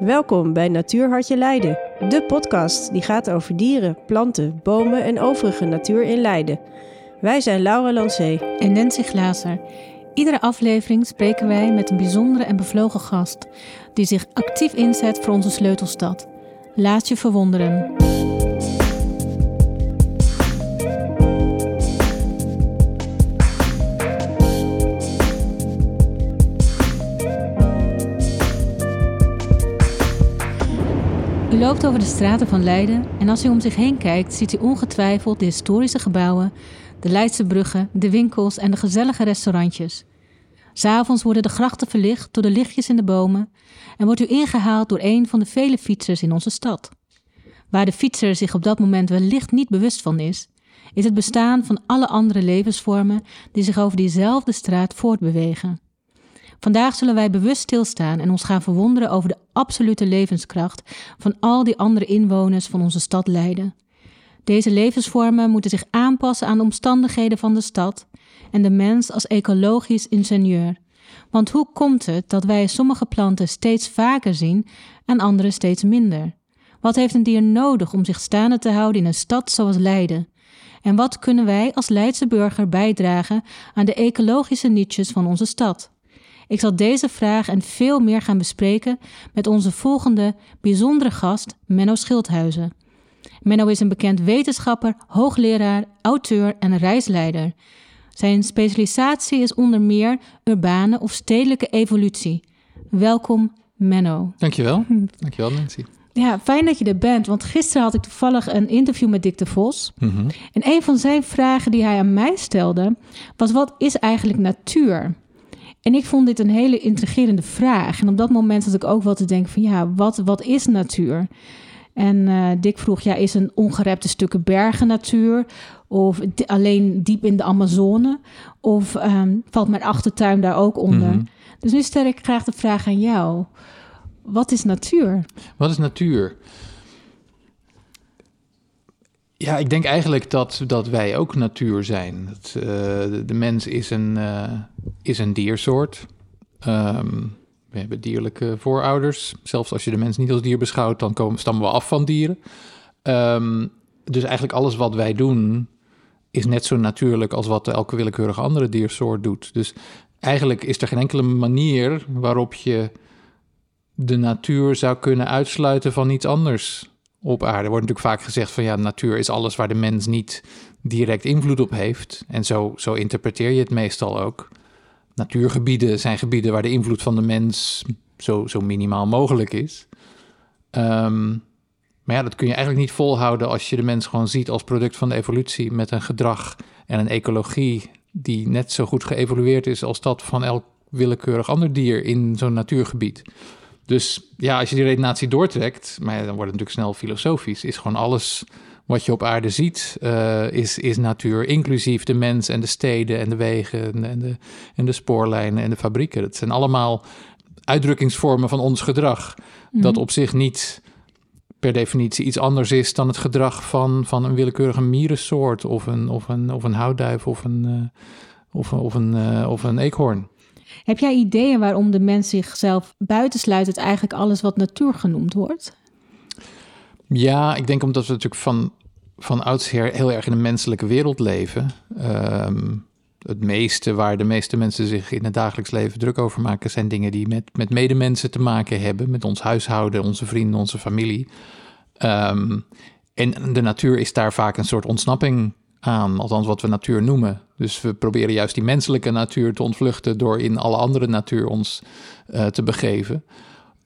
Welkom bij Natuurhartje Leiden, de podcast die gaat over dieren, planten, bomen en overige natuur in Leiden. Wij zijn Laura Lancé en Nancy Glazer. Iedere aflevering spreken wij met een bijzondere en bevlogen gast die zich actief inzet voor onze sleutelstad. Laat je verwonderen. U loopt over de straten van Leiden en als u om zich heen kijkt, ziet u ongetwijfeld de historische gebouwen, de Leidse bruggen, de winkels en de gezellige restaurantjes. S'avonds worden de grachten verlicht door de lichtjes in de bomen en wordt u ingehaald door een van de vele fietsers in onze stad. Waar de fietser zich op dat moment wellicht niet bewust van is, is het bestaan van alle andere levensvormen die zich over diezelfde straat voortbewegen. Vandaag zullen wij bewust stilstaan en ons gaan verwonderen over de absolute levenskracht van al die andere inwoners van onze stad Leiden. Deze levensvormen moeten zich aanpassen aan de omstandigheden van de stad en de mens als ecologisch ingenieur. Want hoe komt het dat wij sommige planten steeds vaker zien en andere steeds minder? Wat heeft een dier nodig om zich staande te houden in een stad zoals Leiden? En wat kunnen wij als Leidse burger bijdragen aan de ecologische niches van onze stad? Ik zal deze vraag en veel meer gaan bespreken met onze volgende bijzondere gast, Menno Schildhuizen. Menno is een bekend wetenschapper, hoogleraar, auteur en reisleider. Zijn specialisatie is onder meer urbane of stedelijke evolutie. Welkom, Menno. Dankjewel. Dankjewel, Nancy. Ja, fijn dat je er bent. Want gisteren had ik toevallig een interview met Dick de Vos. Mhm. En een van zijn vragen die hij aan mij stelde was: wat is eigenlijk natuur? En ik vond dit een hele intrigerende vraag. En op dat moment had ik ook wel te denken van ja, wat, wat is natuur? En uh, Dick vroeg, ja, is een ongerepte stukken bergen natuur? Of alleen diep in de Amazone? Of um, valt mijn achtertuin daar ook onder? Mhm. Dus nu stel ik graag de vraag aan jou. Wat is natuur? Wat is natuur? Ja, ik denk eigenlijk dat, dat wij ook natuur zijn. Uh, de, mens is een, uh, is een diersoort. Um, we hebben dierlijke voorouders. Zelfs als je de mens niet als dier beschouwt, dan komen, stammen we af van dieren. Um, dus eigenlijk alles wat wij doen is net zo natuurlijk als wat elke willekeurige andere diersoort doet. Dus eigenlijk is er geen enkele manier waarop je de natuur zou kunnen uitsluiten van iets anders op aarde. Wordt natuurlijk vaak gezegd van ja, natuur is alles waar de mens niet direct invloed op heeft. En zo, zo interpreteer je het meestal ook. Natuurgebieden zijn gebieden waar de invloed van de mens zo, zo minimaal mogelijk is. Ehm, maar ja, dat kun je eigenlijk niet volhouden als je de mens gewoon ziet als product van de evolutie met een gedrag en een ecologie die net zo goed geëvolueerd is als dat van elk willekeurig ander dier in zo'n natuurgebied. Dus ja, als je die redenatie doortrekt, maar dan wordt het natuurlijk snel filosofisch, is gewoon alles wat je op aarde ziet, uh, is, is natuur, inclusief de mens en de steden en de wegen en de, en de spoorlijnen en de fabrieken. Dat zijn allemaal uitdrukkingsvormen van ons gedrag, mhm. dat op zich niet per definitie iets anders is dan het gedrag van, van een willekeurige mierensoort of een, of een, of een houtduif of een, uh, of, of, een, uh, of een eekhoorn. Heb jij ideeën waarom de mens zichzelf buitensluit uit eigenlijk alles wat natuur genoemd wordt? Ja, ik denk omdat we natuurlijk van, van oudsher heel erg in een menselijke wereld leven. Ehm, het meeste waar de meeste mensen zich in het dagelijks leven druk over maken, zijn dingen die met, met medemensen te maken hebben, met ons huishouden, onze vrienden, onze familie. Um, en de natuur is daar vaak een soort ontsnapping aan, althans wat we natuur noemen. Dus we proberen juist die menselijke natuur te ontvluchten door in alle andere natuur ons uh, te begeven.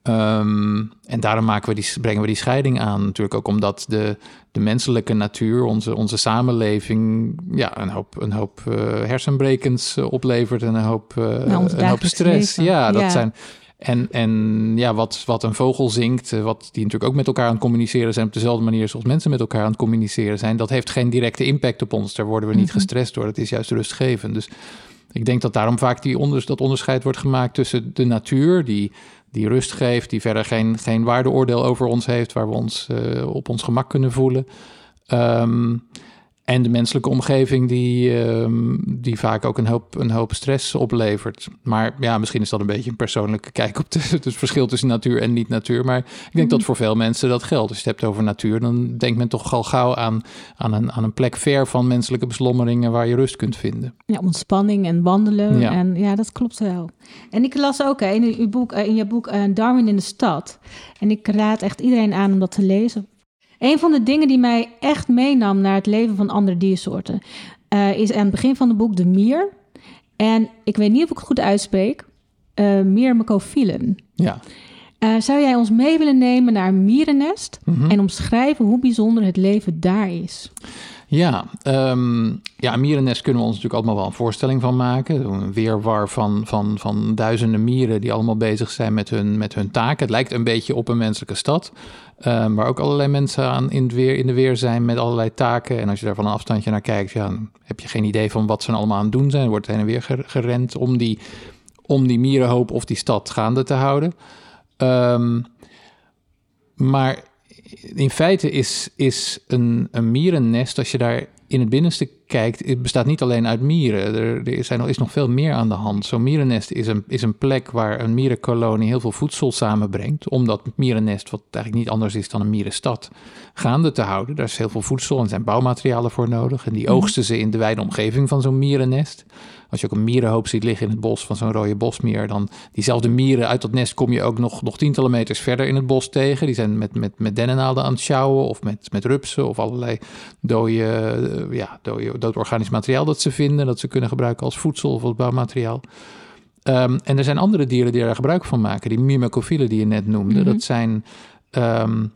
Um, en daarom maken we die, brengen we die scheiding aan. Natuurlijk ook omdat de, de menselijke natuur, onze, onze samenleving, ja, een hoop, een hoop uh, hersenbrekens uh, oplevert en een hoop, een hoop stress. Ja, dat zijn en, en ja, wat, wat een vogel zingt, eh, wat die natuurlijk ook met elkaar aan het communiceren zijn op dezelfde manier zoals mensen met elkaar aan het communiceren zijn, dat heeft geen directe impact op ons. Daar worden we niet mhm. gestrest door. Dat is juist rustgevend. Dus ik denk dat daarom vaak die onder, dat onderscheid wordt gemaakt tussen de natuur, die, die rust geeft, die verder geen, geen waardeoordeel over ons heeft, waar we ons uh, op ons gemak kunnen voelen. Um, en de menselijke omgeving die, ehm, die vaak ook een hoop, een hoop stress oplevert. Maar ja, misschien is dat een beetje een persoonlijke kijk op de, het verschil tussen natuur en niet-natuur. Maar ik denk dat Mhm. voor veel mensen dat geldt. Als je het hebt over natuur, dan denkt men toch al gauw aan, aan, een, aan een plek ver van menselijke beslommeringen waar je rust kunt vinden. Ja, ontspanning en wandelen. Ja. En ja, dat klopt wel. En ik las ook hè, in, uw boek, eh, in je boek eh, Darwin in de stad. En ik raad echt iedereen aan om dat te lezen. Een van de dingen die mij echt meenam naar het leven van andere diersoorten... eh, is aan het begin van het boek de mier. En ik weet niet of ik het goed uitspreek. Myrmecophilum. Ja. Eh, zou jij ons mee willen nemen naar een mierennest... Mhm. en omschrijven hoe bijzonder het leven daar is? Ja, ehm, ja, een mierennest kunnen we ons natuurlijk allemaal wel een voorstelling van maken. Een weerwar van, van, van duizenden mieren die allemaal bezig zijn met hun, met hun taken. Het lijkt een beetje op een menselijke stad, ehm, waar ook allerlei mensen aan in, het weer, in de weer zijn met allerlei taken. En als je daar van een afstandje naar kijkt, ja, dan heb je geen idee van wat ze allemaal aan het doen zijn. Er wordt heen en weer ger- gerend om die, om die mierenhoop of die stad gaande te houden. Ehm, maar in feite is, is een, een mierennest, als je daar in het binnenste kijkt, het bestaat niet alleen uit mieren. Er, er zijn, is nog veel meer aan de hand. Zo'n mierennest is een, is een plek waar een mierenkolonie heel veel voedsel samenbrengt. Om dat mierennest, wat eigenlijk niet anders is dan een mierenstad, gaande te houden. Daar is heel veel voedsel en zijn bouwmaterialen voor nodig. En die Mhm. oogsten ze in de wijde omgeving van zo'n mierennest. Als je ook een mierenhoop ziet liggen in het bos van zo'n rode bosmier, dan diezelfde mieren uit dat nest kom je ook nog, nog tientallen meters verder in het bos tegen. Die zijn met, met, met dennennaalden aan het sjouwen of met, met rupsen of allerlei dode, eh, ja, dode, dood organisch materiaal dat ze vinden, dat ze kunnen gebruiken als voedsel of als bouwmateriaal. Ehm, en er zijn andere dieren die daar gebruik van maken. Die myrmecophielen die je net noemde, Mhm. dat zijn... ehm,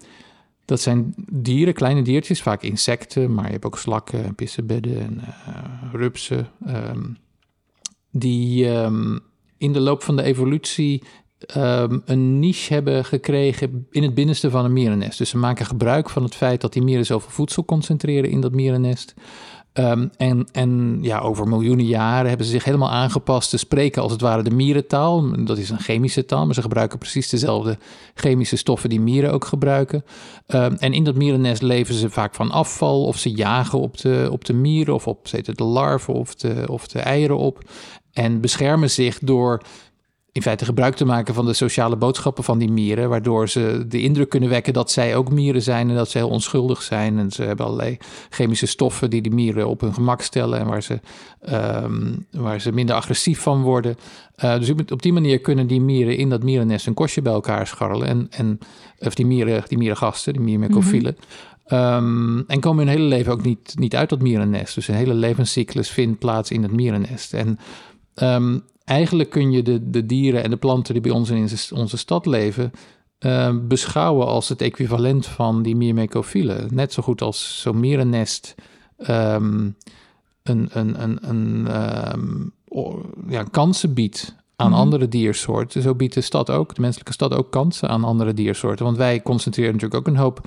dat zijn dieren, kleine diertjes, vaak insecten, maar je hebt ook slakken, pissenbedden en eh, rupsen. ehm, die ehm, in de loop van de evolutie ehm, een niche hebben gekregen in het binnenste van een mierennest. Dus ze maken gebruik van het feit dat die mieren zoveel voedsel concentreren in dat mierennest. Ehm, en en ja, over miljoenen jaren hebben ze zich helemaal aangepast te spreken als het ware de mierentaal. Dat is een chemische taal, maar ze gebruiken precies dezelfde chemische stoffen die mieren ook gebruiken. En in dat mierennest leven ze vaak van afval of ze jagen op de, op de mieren of op de larven of de, of de eieren op. En beschermen zich door in feite gebruik te maken van de sociale boodschappen van die mieren, waardoor ze de indruk kunnen wekken dat zij ook mieren zijn en dat ze heel onschuldig zijn. En ze hebben allerlei chemische stoffen die die mieren op hun gemak stellen en waar ze, ehm, waar ze minder agressief van worden. Eh, dus op die manier kunnen die mieren in dat mierennest een kostje bij elkaar scharrelen. En, en, of die, mieren, die mierengasten, die miermecophielen. Ehm, en komen hun hele leven ook niet, niet uit dat mierennest. Dus een hele levenscyclus vindt plaats in het mierennest. En ehm, eigenlijk kun je de, de dieren en de planten die bij ons in onze, stad leven... eh, beschouwen als het equivalent van die myrmecophielen. Net zo goed als zo'n mierennest ehm, een, een, een, een, ehm, ja, kansen biedt aan Mhm. andere diersoorten. Zo biedt de stad ook, de menselijke stad ook kansen aan andere diersoorten. Want wij concentreren natuurlijk ook een hoop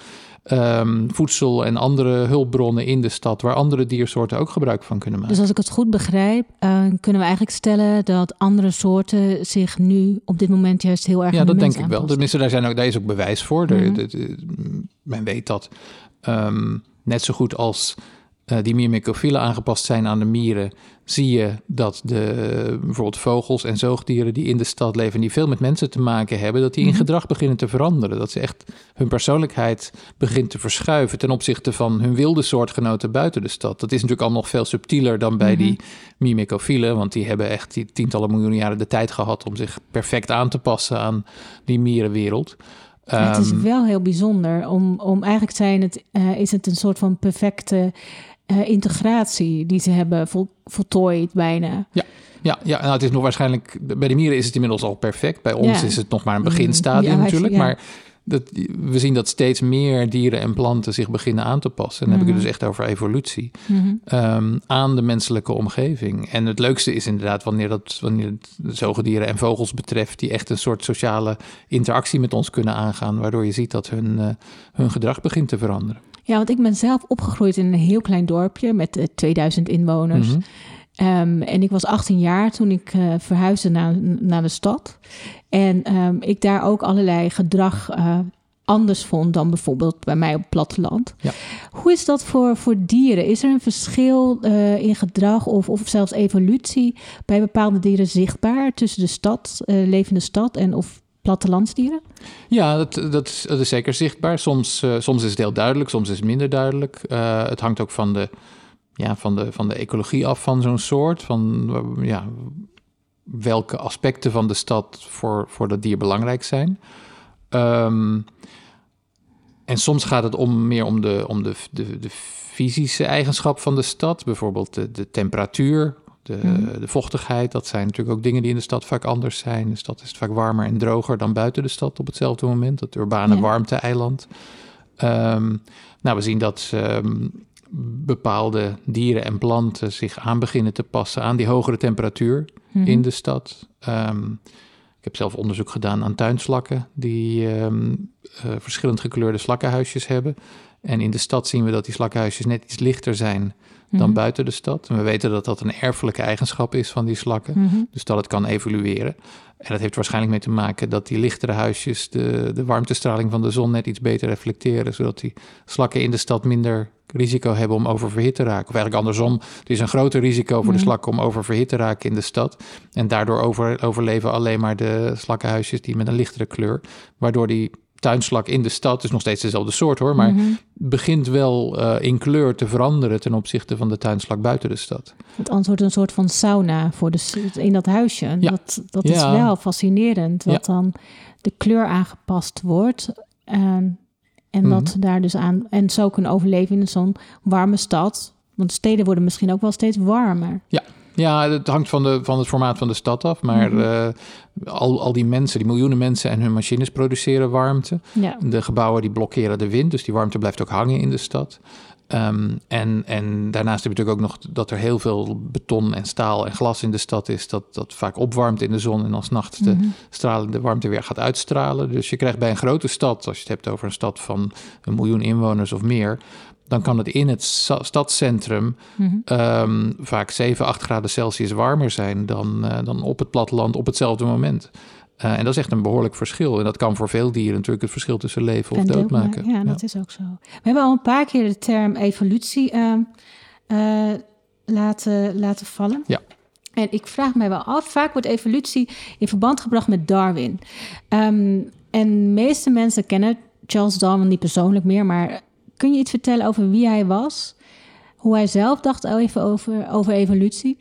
ehm, voedsel en andere hulpbronnen in de stad... waar andere diersoorten ook gebruik van kunnen maken. Dus als ik het goed begrijp, eh, kunnen we eigenlijk stellen dat andere soorten zich nu op dit moment juist heel erg Ja, de dat denk ik wel. Tenminste, daar, zijn ook, daar is ook bewijs voor. Er- Mhm. men weet dat ehm, net zo goed als eh, die myrmecophielen aangepast zijn aan de mieren, zie je dat de, bijvoorbeeld vogels en zoogdieren die in de stad leven, die veel met mensen te maken hebben, dat die in Mhm. gedrag beginnen te veranderen. Dat ze echt hun persoonlijkheid begint te verschuiven ten opzichte van hun wilde soortgenoten buiten de stad. Dat is natuurlijk al nog veel subtieler dan bij Mhm. die myrmecophielen, want die hebben echt die tientallen miljoenen jaren de tijd gehad om zich perfect aan te passen aan die mierenwereld. Ja, het is Ehm, wel heel bijzonder. Om, om eigenlijk zijn het, eh, is het een soort van perfecte eh, integratie die ze hebben vol, voltooid bijna. Ja, ja nou, het is nog waarschijnlijk. Bij de mieren is het inmiddels al perfect. Bij ons Ja. is het nog maar een Mm, beginstadium ja, natuurlijk. ja. Maar dat, we zien dat steeds meer dieren en planten zich beginnen aan te passen. En dan heb ik Mhm. het dus echt over evolutie. Mhm. ehm, aan de menselijke omgeving. En het leukste is inderdaad wanneer, dat, wanneer het zoogdieren en vogels betreft... die echt een soort sociale interactie met ons kunnen aangaan... waardoor je ziet dat hun, eh, hun gedrag begint te veranderen. Ja, want ik ben zelf opgegroeid in een heel klein dorpje met eh, 2000 inwoners. Mhm. Ehm, en ik was 18 jaar toen ik eh, verhuisde naar, naar de stad. En ehm, ik daar ook allerlei gedrag eh, anders vond dan bijvoorbeeld bij mij op het platteland. Ja. Hoe is dat voor, voor dieren? Is er een verschil uh, in gedrag of, of zelfs evolutie bij bepaalde dieren zichtbaar tussen de stad, uh, levende stad en of plattelandsdieren? Ja, dat, dat, is, zeker zichtbaar. Soms, uh, soms is het heel duidelijk, soms is het minder duidelijk. het hangt ook van de, ja, van de, van de ecologie af van zo'n soort. Van ja, welke aspecten van de stad voor, voor dat dier belangrijk zijn. Um, en soms gaat het om meer om de, om de, de, de fysische eigenschap van de stad, bijvoorbeeld de, de temperatuur, de, mm. de, vochtigheid. Dat zijn natuurlijk ook dingen die in de stad vaak anders zijn. De stad is vaak warmer en droger dan buiten de stad op hetzelfde moment. Het urbane ja. warmte-eiland. Um, nou, we zien dat um, bepaalde dieren en planten zich aan beginnen te passen aan die hogere temperatuur mm -hmm. in de stad. Um, ik heb zelf onderzoek gedaan aan tuinslakken die uh, verschillend gekleurde slakkenhuisjes hebben. En in de stad zien we dat die slakkenhuisjes net iets lichter zijn dan mm-hmm. buiten de stad. En we weten dat dat een erfelijke eigenschap is van die slakken. Mm-hmm. Dus dat het kan evolueren. En dat heeft waarschijnlijk mee te maken dat die lichtere huisjes de, de warmtestraling van de zon net iets beter reflecteren. Zodat die slakken in de stad minder risico hebben om oververhit te raken. Of eigenlijk andersom, er is een groter risico voor de slakken om oververhit te raken in de stad. En daardoor over, overleven alleen maar de slakkenhuisjes die met een lichtere kleur. Waardoor die tuinslak in de stad, is nog steeds dezelfde soort hoor, maar mm-hmm. begint wel uh, in kleur te veranderen ten opzichte van de tuinslak buiten de stad. Het antwoord een soort van sauna voor de, in dat huisje. Ja. Dat, dat is wel fascinerend, dat Ja. dan de kleur aangepast wordt. En, en Mhm. dat daar dus aan, en zo kunnen overleven in zo'n warme stad. Want steden worden misschien ook wel steeds warmer. Ja, het hangt van, de, van het formaat van de stad af, maar Mhm. eh, al, al die mensen, die miljoenen mensen en hun machines produceren warmte. Ja, De gebouwen die blokkeren de wind, dus die warmte blijft ook hangen in de stad. Ehm, en, en daarnaast heb je natuurlijk ook nog dat er heel veel beton en staal en glas in de stad is, dat, dat vaak opwarmt in de zon en als nachts de Mhm. stralende warmte weer gaat uitstralen. Dus je krijgt bij een grote stad, als je het hebt over een stad van een miljoen inwoners of meer, dan kan het in het stadscentrum Mhm. ehm, vaak 7, 8 graden Celsius warmer zijn dan, eh, dan op het platteland op hetzelfde moment. Eh, en dat is echt een behoorlijk verschil. En dat kan voor veel dieren natuurlijk het verschil tussen leven of dood maken. Ja, dat is ook zo. We hebben al een paar keer de term evolutie eh, eh, laten, laten vallen. Ja. En ik vraag mij wel af, vaak wordt evolutie in verband gebracht met Darwin. Ehm, en de meeste mensen kennen Charles Darwin niet persoonlijk meer, maar kun je iets vertellen over wie hij was? Hoe hij zelf dacht even over, over evolutie?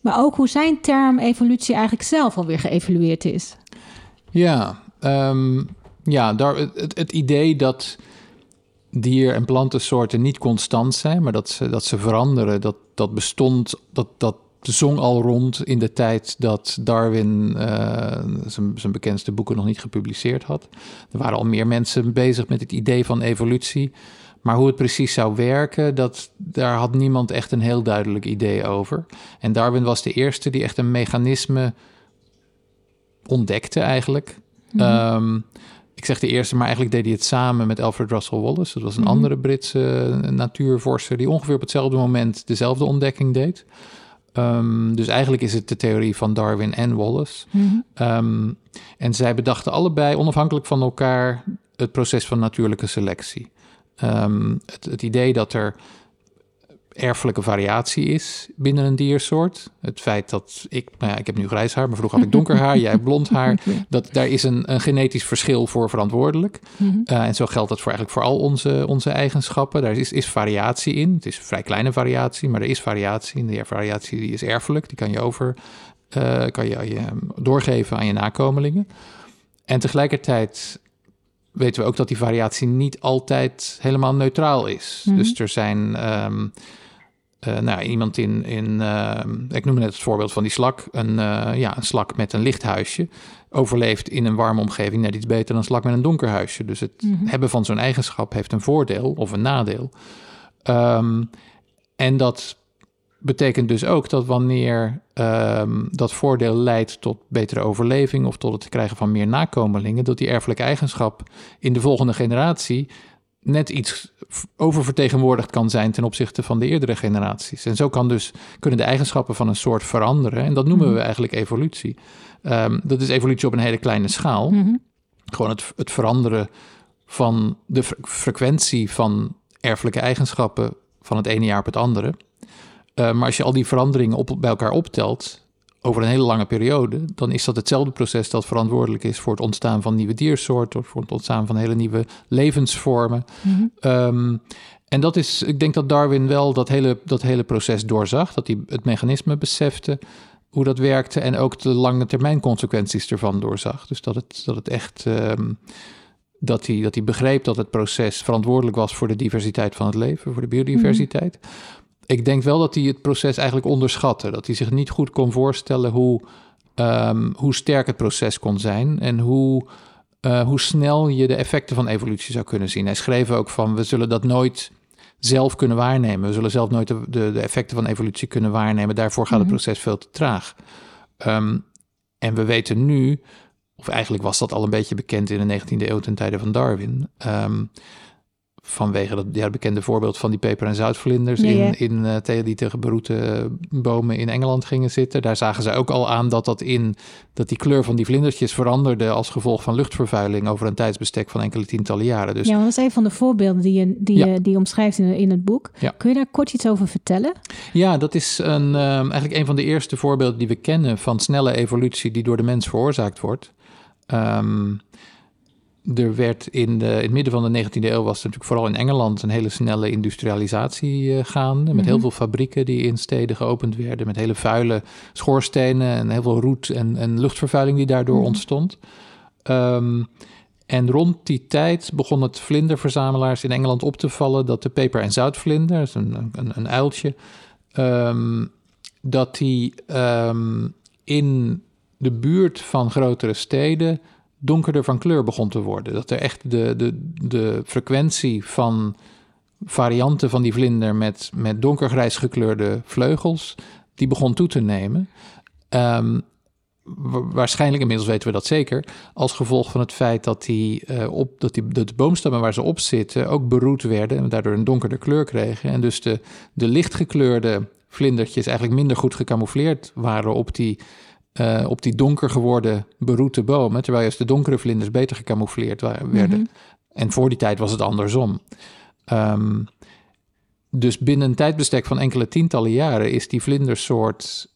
Maar ook hoe zijn term evolutie eigenlijk zelf alweer geëvolueerd is. Ja, ehm, ja daar, het, het idee dat dier- en plantensoorten niet constant zijn, maar dat ze, dat ze veranderen, dat, dat bestond, dat, dat zong al rond in de tijd dat Darwin eh, zijn, zijn bekendste boeken nog niet gepubliceerd had. Er waren al meer mensen bezig met het idee van evolutie. Maar hoe het precies zou werken, dat, daar had niemand echt een heel duidelijk idee over. En Darwin was de eerste die echt een mechanisme ontdekte eigenlijk. Ehm, ik zeg de eerste, maar eigenlijk deed hij het samen met Alfred Russel Wallace. Dat was een Mhm. andere Britse natuurvorster die ongeveer op hetzelfde moment dezelfde ontdekking deed. Ehm, dus eigenlijk is het de theorie van Darwin en Wallace. Mhm. Ehm, en zij bedachten allebei onafhankelijk van elkaar het proces van natuurlijke selectie. Ehm, het, het idee dat er erfelijke variatie is binnen een diersoort. Het feit dat ik, nou ja, ik heb nu grijs haar, maar vroeger had ik donker haar, jij hebt blond haar. Dat, daar is een, een genetisch verschil voor verantwoordelijk. Mhm. Uh, en zo geldt dat voor eigenlijk voor al onze, onze eigenschappen. Daar is, is variatie in. Het is een vrij kleine variatie, maar er is variatie. En die variatie die is erfelijk. Die kan je, over, uh, kan je, je doorgeven aan je nakomelingen. En tegelijkertijd weten we ook dat die variatie niet altijd helemaal neutraal is. Mhm. Dus er zijn... Um, uh, nou, iemand in, in uh, ik noemde net het voorbeeld van die slak. Een, uh, ja, een slak met een licht huisje overleeft in een warme omgeving net iets beter dan een slak met een donker huisje. Dus het Mhm. hebben van zo'n eigenschap heeft een voordeel of een nadeel. Um, en dat betekent dus ook dat wanneer um, dat voordeel leidt tot betere overleving of tot het krijgen van meer nakomelingen, dat die erfelijke eigenschap in de volgende generatie net iets oververtegenwoordigd kan zijn ten opzichte van de eerdere generaties. En zo kan dus, kunnen de eigenschappen van een soort veranderen. En dat noemen we eigenlijk evolutie. Um, dat is evolutie op een hele kleine schaal. Mhm. Gewoon het, het veranderen van de fre- frequentie van erfelijke eigenschappen van het ene jaar op het andere. Eh, maar als je al die veranderingen op, bij elkaar optelt over een hele lange periode, dan is dat hetzelfde proces dat verantwoordelijk is voor het ontstaan van nieuwe diersoorten, of voor het ontstaan van hele nieuwe levensvormen. Ehm, en dat is, ik denk dat Darwin wel dat hele, dat hele proces doorzag, dat hij het mechanisme besefte, hoe dat werkte en ook de lange termijn consequenties ervan doorzag. Dus dat het, dat het echt, ehm, dat, hij, dat hij begreep dat het proces verantwoordelijk was voor de diversiteit van het leven, voor de biodiversiteit. Ik denk wel dat hij het proces eigenlijk onderschatte, dat hij zich niet goed kon voorstellen hoe, ehm, hoe sterk het proces kon zijn en hoe, eh, hoe snel je de effecten van evolutie zou kunnen zien. Hij schreef ook van, we zullen dat nooit zelf kunnen waarnemen. We zullen zelf nooit de, de, de effecten van evolutie kunnen waarnemen. Daarvoor gaat het proces veel te traag. Ehm, en we weten nu, of eigenlijk was dat al een beetje bekend in de 19e eeuw ten tijde van Darwin. ehm, vanwege dat ja, bekende voorbeeld van die peper- en zoutvlinders Ja, ja. in, in eh, tegen die tegen beroete bomen in Engeland gingen zitten. Daar zagen ze ook al aan dat, dat, in, dat die kleur van die vlindertjes veranderde als gevolg van luchtvervuiling over een tijdsbestek van enkele tientallen jaren. Dus ja, dat is een van de voorbeelden die je, die Ja. je die je omschrijft in, in het boek. Kun je daar kort iets over vertellen? Ja, dat is een, ehm, eigenlijk een van de eerste voorbeelden die we kennen van snelle evolutie die door de mens veroorzaakt wordt. Ehm, er werd in, de, in het midden van de 19e eeuw was er natuurlijk vooral in Engeland een hele snelle industrialisatie eh, gaande. Met heel veel fabrieken die in steden geopend werden. Met hele vuile schoorstenen en heel veel roet en, en luchtvervuiling die daardoor ontstond. Ehm, en rond die tijd begon het vlinderverzamelaars in Engeland op te vallen dat de peper- en zoutvlinder, dat is een, een, een uiltje, ehm, dat die ehm, in de buurt van grotere steden donkerder van kleur begon te worden. Dat er echt de, de, de frequentie van varianten van die vlinder met, met donkergrijs gekleurde vleugels, die begon toe te nemen. Ehm, wa- waarschijnlijk, inmiddels weten we dat zeker, als gevolg van het feit dat die, eh, op, dat die de boomstammen waar ze op zitten ook beroerd werden en daardoor een donkerder kleur kregen. En dus de, de lichtgekleurde vlindertjes eigenlijk minder goed gecamoufleerd waren op die, eh, op die donker geworden beroete bomen, terwijl juist de donkere vlinders beter gecamoufleerd werden. En voor die tijd was het andersom. Ehm, dus binnen een tijdbestek van enkele tientallen jaren is die vlindersoort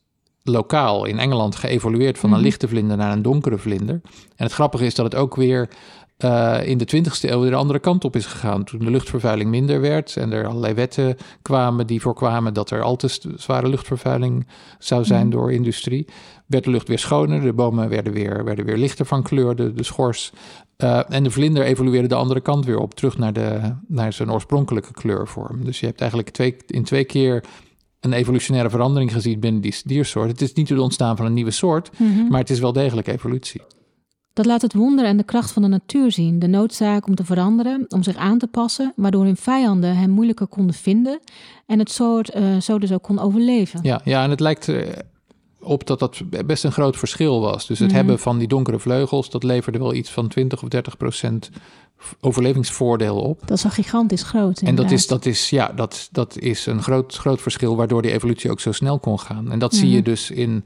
lokaal in Engeland geëvolueerd van een lichte vlinder naar een donkere vlinder. En het grappige is dat het ook weer eh, in de 20e eeuw weer de andere kant op is gegaan. Toen de luchtvervuiling minder werd en er allerlei wetten kwamen die voorkwamen dat er al te zware luchtvervuiling zou zijn door industrie, werd de lucht weer schoner. De bomen werden weer, werden weer lichter van kleur, de, de schors. Eh, en de vlinder evolueerde de andere kant weer op, terug naar, de, naar zijn oorspronkelijke kleurvorm. Dus je hebt eigenlijk twee, in twee keer een evolutionaire verandering gezien binnen die diersoort. Het is niet het ontstaan van een nieuwe soort, maar het is wel degelijk evolutie. Dat laat het wonder en de kracht van de natuur zien. De noodzaak om te veranderen, om zich aan te passen, waardoor hun vijanden hem moeilijker konden vinden en het soort eh, zo dus ook kon overleven. Ja, ja en het lijkt eh, op dat dat best een groot verschil was. Dus het hebben van die donkere vleugels, dat leverde wel iets van 20 of 30 procent overlevingsvoordeel op. Dat is al gigantisch groot. En dat is, dat is, ja, dat, dat is een groot, groot verschil waardoor die evolutie ook zo snel kon gaan. En dat zie je dus in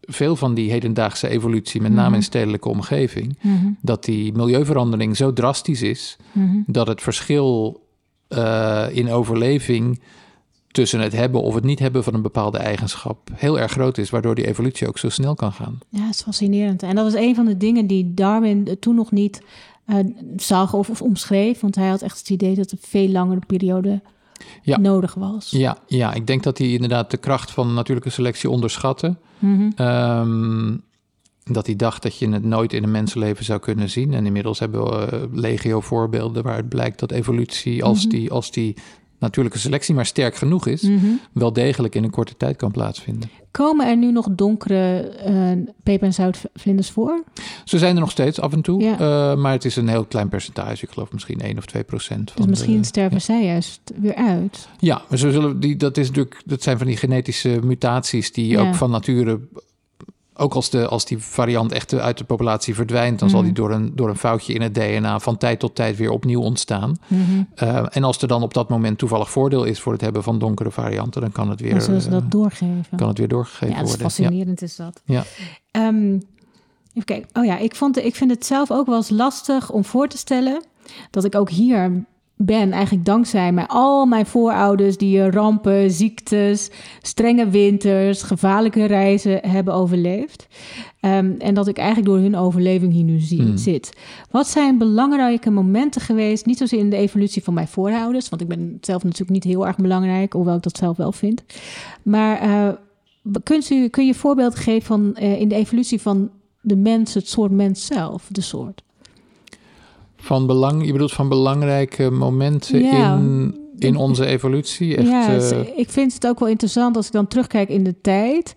veel van die hedendaagse evolutie, met name in stedelijke omgeving, dat die milieuverandering zo drastisch is dat het verschil eh, in overleving tussen het hebben of het niet hebben van een bepaalde eigenschap heel erg groot is, waardoor die evolutie ook zo snel kan gaan. Ja, het is fascinerend. En dat was een van de dingen die Darwin toen nog niet eh, zag of, of omschreef. Want hij had echt het idee dat een veel langere periode Ja. nodig was. Ja, ja, ik denk dat hij inderdaad de kracht van natuurlijke selectie onderschatte. Mhm. Ehm, dat hij dacht dat je het nooit in een mensenleven zou kunnen zien. En inmiddels hebben we eh, legio voorbeelden waaruit blijkt dat evolutie, als, die, als die natuurlijke selectie maar sterk genoeg is, Mhm. wel degelijk in een korte tijd kan plaatsvinden. Komen er nu nog donkere eh, peper- en zoutvlinders voor? Ze zijn er nog steeds af en toe, Ja. eh, maar het is een heel klein percentage. Ik geloof misschien 1 of 2 procent. Dus misschien sterven zij juist weer uit. Ja, maar zo zullen die, dat, is natuurlijk, dat zijn van die genetische mutaties die Ja. ook van nature. Ook als, de, als die variant echt uit de populatie verdwijnt, dan zal die door een, door een foutje in het DNA van tijd tot tijd weer opnieuw ontstaan. Mhm. Eh, en als er dan op dat moment toevallig voordeel is voor het hebben van donkere varianten, dan kan het weer, Dan zullen ze eh, dat doorgeven. kan het weer doorgegeven ja, dat is worden. fascinerend is dat. Ja. Ehm, even kijken. Oh ja, ik, vond, ik vind het zelf ook wel eens lastig om voor te stellen dat ik ook hier ben, eigenlijk dankzij mij, al mijn voorouders die rampen, ziektes, strenge winters, gevaarlijke reizen hebben overleefd. Ehm, en dat ik eigenlijk door hun overleving hier nu zie, Hmm. zit. Wat zijn belangrijke momenten geweest, niet zozeer in de evolutie van mijn voorouders, want ik ben zelf natuurlijk niet heel erg belangrijk, hoewel ik dat zelf wel vind. Maar eh, kunt u, kun je een voorbeeld geven van eh, in de evolutie van de mens, het soort mens zelf, de soort? Van belang, je bedoelt van belangrijke momenten Ja. in, in onze evolutie? Echt, ja, eh, ik vind het ook wel interessant als ik dan terugkijk in de tijd.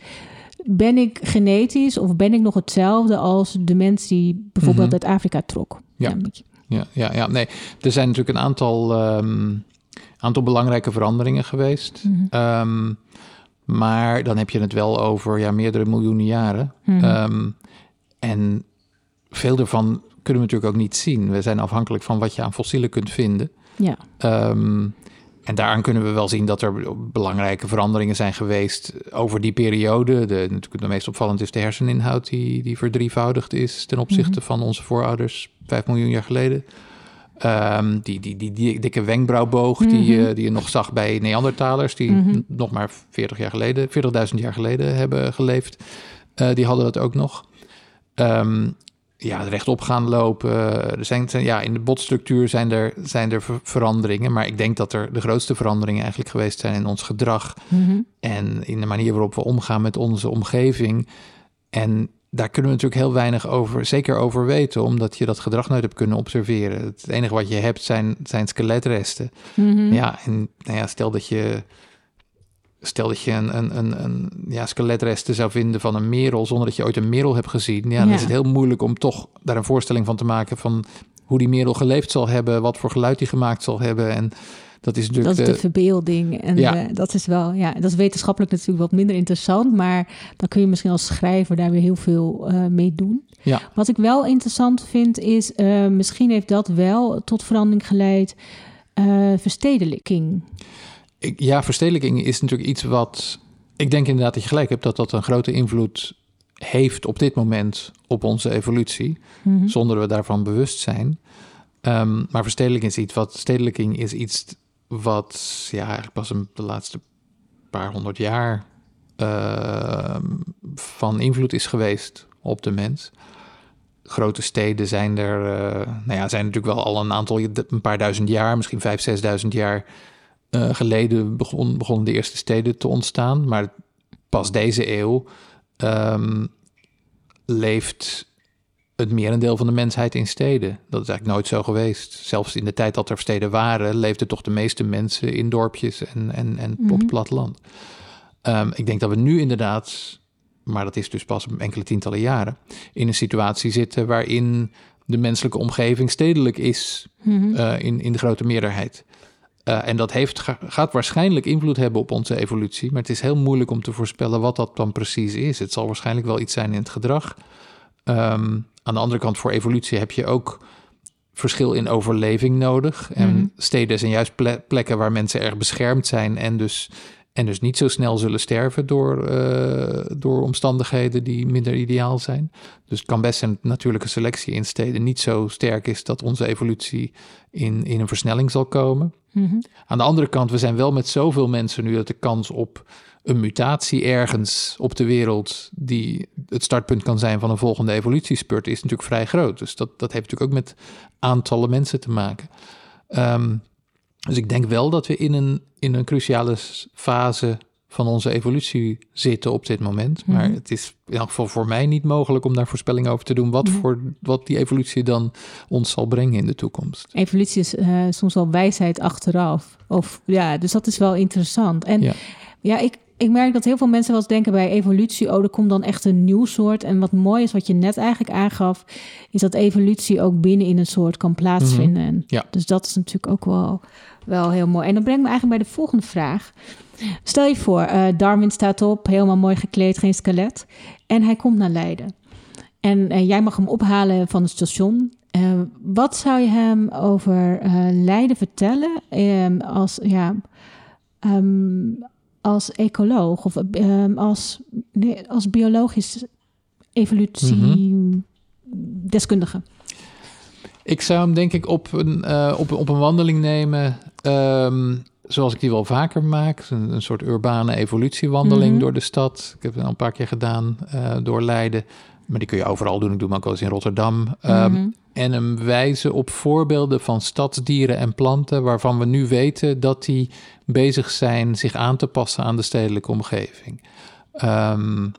Ben ik genetisch of ben ik nog hetzelfde als de mens die bijvoorbeeld Mhm. uit Afrika trok? Ja. Ja, ja, ja, nee. Er zijn natuurlijk een aantal, ehm, aantal belangrijke veranderingen geweest. Mhm. Ehm, maar dan heb je het wel over ja, meerdere miljoenen jaren. Mhm. Ehm, en veel daarvan kunnen we natuurlijk ook niet zien. We zijn afhankelijk van wat je aan fossielen kunt vinden. ja. Ehm, en daaraan kunnen we wel zien dat er belangrijke veranderingen zijn geweest over die periode. De, natuurlijk de meest opvallend is de herseninhoud die, die verdrievoudigd is ten opzichte Mhm. van onze voorouders vijf miljoen jaar geleden. Ehm, die, die, die, die dikke wenkbrauwboog die, Mhm. eh, die je nog zag bij Neandertalers, die Mhm. nog maar 40 jaar geleden, 40.000 jaar geleden hebben geleefd. Eh, die hadden dat ook nog. Ehm, ja, rechtop gaan lopen. Er zijn, ja, in de botstructuur zijn er, zijn er ver- veranderingen. Maar ik denk dat er de grootste veranderingen eigenlijk geweest zijn in ons gedrag. Mhm. En in de manier waarop we omgaan met onze omgeving. En daar kunnen we natuurlijk heel weinig over, zeker over weten, omdat je dat gedrag nooit hebt kunnen observeren. Het enige wat je hebt zijn, zijn skeletresten. Mhm. Ja, en nou ja, stel dat je. Stel dat je een, een, een, een ja, skeletresten zou vinden van een merel zonder dat je ooit een merel hebt gezien. Ja, dan Ja. is het heel moeilijk om toch daar een voorstelling van te maken van hoe die merel geleefd zal hebben, wat voor geluid die gemaakt zal hebben. En dat is Dat natuurlijk is de de- verbeelding. En Ja. eh, dat is wel, ja, dat is wetenschappelijk natuurlijk wat minder interessant. Maar dan kun je misschien als schrijver daar weer heel veel eh, mee doen. Ja. Wat ik wel interessant vind is, eh, misschien heeft dat wel tot verandering geleid. eh, verstedelijking. Ik- ja, verstedelijking is natuurlijk iets wat. Ik denk inderdaad dat je gelijk hebt dat dat een grote invloed heeft op dit moment op onze evolutie, Mhm. zonder we daarvan bewust zijn. Ehm, maar verstedelijking is iets wat. Stedelijking is iets wat ja, eigenlijk pas een, de laatste paar honderd jaar ehm, van invloed is geweest op de mens. Grote steden zijn er, eh, nou ja, zijn natuurlijk wel al een aantal, een paar duizend jaar, misschien vijf, zesduizend jaar eh, geleden begon, begonnen de eerste steden te ontstaan. Maar pas deze eeuw ehm, leeft het merendeel van de mensheid in steden. Dat is eigenlijk nooit zo geweest. Zelfs in de tijd dat er steden waren, leefden toch de meeste mensen in dorpjes en, en, en op Mhm. het platteland. Ehm, ik denk dat we nu inderdaad, maar dat is dus pas enkele tientallen jaren, in een situatie zitten waarin de menselijke omgeving stedelijk is Mhm. eh, in, in de grote meerderheid. Eh, en dat heeft, ga- gaat waarschijnlijk invloed hebben op onze evolutie, maar het is heel moeilijk om te voorspellen wat dat dan precies is. Het zal waarschijnlijk wel iets zijn in het gedrag. Ehm, aan de andere kant, voor evolutie heb je ook verschil in overleving nodig. En Mhm. steden zijn juist ple- plekken waar mensen erg beschermd zijn en dus, en dus niet zo snel zullen sterven door, eh, door omstandigheden die minder ideaal zijn. Dus het kan best zijn dat natuurlijke selectie in steden niet zo sterk is dat onze evolutie in, in een versnelling zal komen. Mhm. Aan de andere kant, we zijn wel met zoveel mensen nu dat de kans op een mutatie ergens op de wereld die het startpunt kan zijn van een volgende evolutiespurt is natuurlijk vrij groot. Dus dat, dat heeft natuurlijk ook met aantallen mensen te maken. Ehm, dus ik denk wel dat we in een, in een cruciale fase van onze evolutie zitten op dit moment. Maar Mhm. het is in elk geval voor mij niet mogelijk om daar voorspellingen over te doen. Wat, Mhm. voor, wat die evolutie dan ons zal brengen in de toekomst. Evolutie is eh, soms wel wijsheid achteraf. Of, ja, dus dat is wel interessant. En Ja. ja, ik, ik merk dat heel veel mensen wel eens denken bij evolutie... oh, er komt dan echt een nieuw soort. En wat mooi is, wat je net eigenlijk aangaf... is dat evolutie ook binnen in een soort kan plaatsvinden. En Ja. Dus dat is natuurlijk ook wel, wel heel mooi. En dat brengt me eigenlijk bij de volgende vraag. Stel je voor, eh, Darwin staat op, helemaal mooi gekleed, geen skelet. En hij komt naar Leiden. En eh, jij mag hem ophalen van het station. Eh, wat zou je hem over Leiden vertellen ehm, als, ja, ehm, als ecoloog of ehm, als, nee, als biologisch evolutie-deskundige? Ik zou hem denk ik op een, uh, op, op een wandeling nemen. Um, zoals ik die wel vaker maak. Een, een soort urbane evolutiewandeling Mhm. door de stad. Ik heb het al een paar keer gedaan uh, door Leiden. Maar die kun je overal doen. Ik doe hem ook wel eens in Rotterdam. Um, Mhm. En hem wijzen op voorbeelden van stadsdieren en planten... waarvan we nu weten dat die bezig zijn zich aan te passen aan de stedelijke omgeving. Um,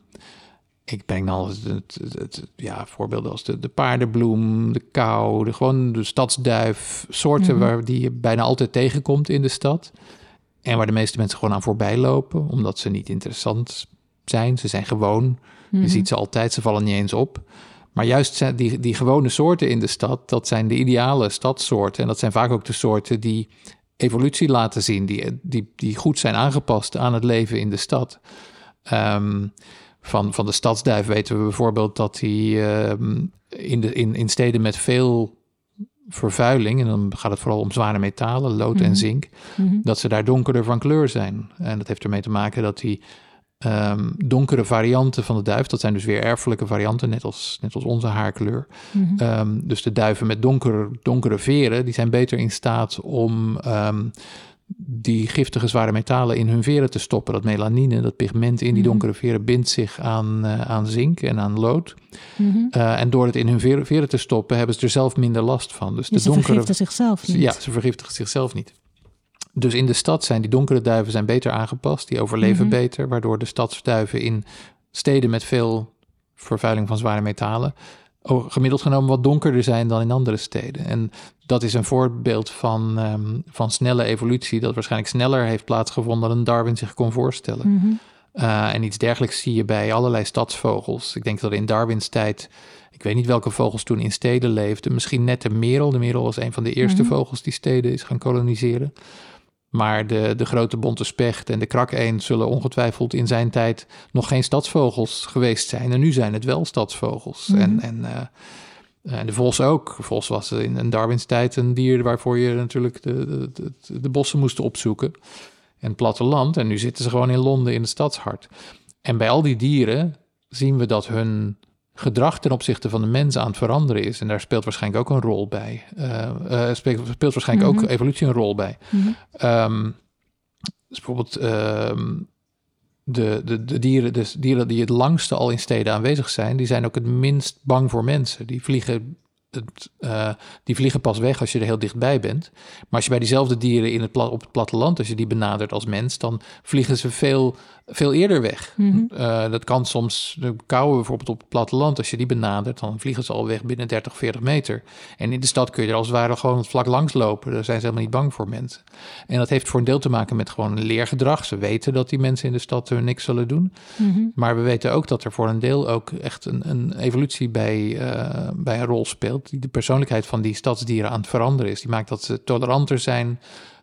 ik breng dan het, het, het, ja, voorbeelden als de, de paardenbloem, de kou, de, gewoon de stadsduif. Soorten Mhm. waar die je bijna altijd tegenkomt in de stad. En waar de meeste mensen gewoon aan voorbij lopen, omdat ze niet interessant zijn. Ze zijn gewoon. Mhm. Je ziet ze altijd, ze vallen niet eens op. Maar juist die, die gewone soorten in de stad, dat zijn de ideale stadsoorten. En dat zijn vaak ook de soorten die evolutie laten zien, die, die, die goed zijn aangepast aan het leven in de stad. Um, van, van de stadsduif weten we bijvoorbeeld dat die um, in, de, in, in steden met veel vervuiling, en dan gaat het vooral om zware metalen, lood Mhm. en zink, Mhm. dat ze daar donkerder van kleur zijn. En dat heeft ermee te maken dat die um, donkere varianten van de duif, dat zijn dus weer erfelijke varianten, net als, net als onze haarkleur. Mhm. Um, dus de duiven met donker, donkere veren, die zijn beter in staat om um, die giftige zware metalen in hun veren te stoppen. Dat melanine, dat pigment in die Mhm. donkere veren, bindt zich aan, uh, aan zink en aan lood. Uh, en door het in hun veren, veren, te stoppen, hebben ze er zelf minder last van. Dus, Dus de ze donkere, vergiften zichzelf niet. Ja, ze vergiftigen zichzelf niet. Dus in de stad zijn die donkere duiven zijn beter aangepast. Die overleven Mhm. beter, waardoor de stadsduiven in steden met veel vervuiling van zware metalen gemiddeld genomen wat donkerder zijn dan in andere steden. En dat is een voorbeeld van, um, van snelle evolutie, dat waarschijnlijk sneller heeft plaatsgevonden dan Darwin zich kon voorstellen. Uh, en iets dergelijks zie je bij allerlei stadsvogels. Ik denk dat in Darwins tijd, ik weet niet welke vogels toen in steden leefden, misschien net de merel. De merel was een van de eerste Mhm. vogels die steden is gaan koloniseren. Maar de, de grote bonte specht en de krakeend zullen ongetwijfeld in zijn tijd nog geen stadsvogels geweest zijn. En nu zijn het wel stadsvogels. Mhm. En, en, uh, en de vos ook. De vos was in, in Darwins tijd een dier waarvoor je natuurlijk de, de, de, de bossen moest opzoeken. En het platteland. En nu zitten ze gewoon in Londen in het stadshart. En bij al die dieren zien we dat hun gedrag ten opzichte van de mens aan het veranderen is. En daar speelt waarschijnlijk ook een rol bij. Uh, uh, speelt, speelt waarschijnlijk Mhm. ook evolutie een rol bij. Mhm. Um, dus bijvoorbeeld um, de, de, de, dieren, de dieren die het langste al in steden aanwezig zijn, die zijn ook het minst bang voor mensen. Die vliegen, het, uh, die vliegen pas weg als je er heel dichtbij bent. Maar als je bij diezelfde dieren in het pla- op het platteland, als je die benadert als mens, dan vliegen ze veel, veel eerder weg. Mhm. Uh, dat kan soms, de kauwen bijvoorbeeld op het platteland, als je die benadert, dan vliegen ze al weg binnen 30, 40 meter. En in de stad kun je er als het ware gewoon vlak langs lopen. Daar zijn ze helemaal niet bang voor mensen. En dat heeft voor een deel te maken met gewoon leergedrag. Ze weten dat die mensen in de stad hun niks zullen doen. Mhm. Maar we weten ook dat er voor een deel ook echt een, een evolutie bij, uh, bij een rol speelt. Die de persoonlijkheid van die stadsdieren aan het veranderen is. Die maakt dat ze toleranter zijn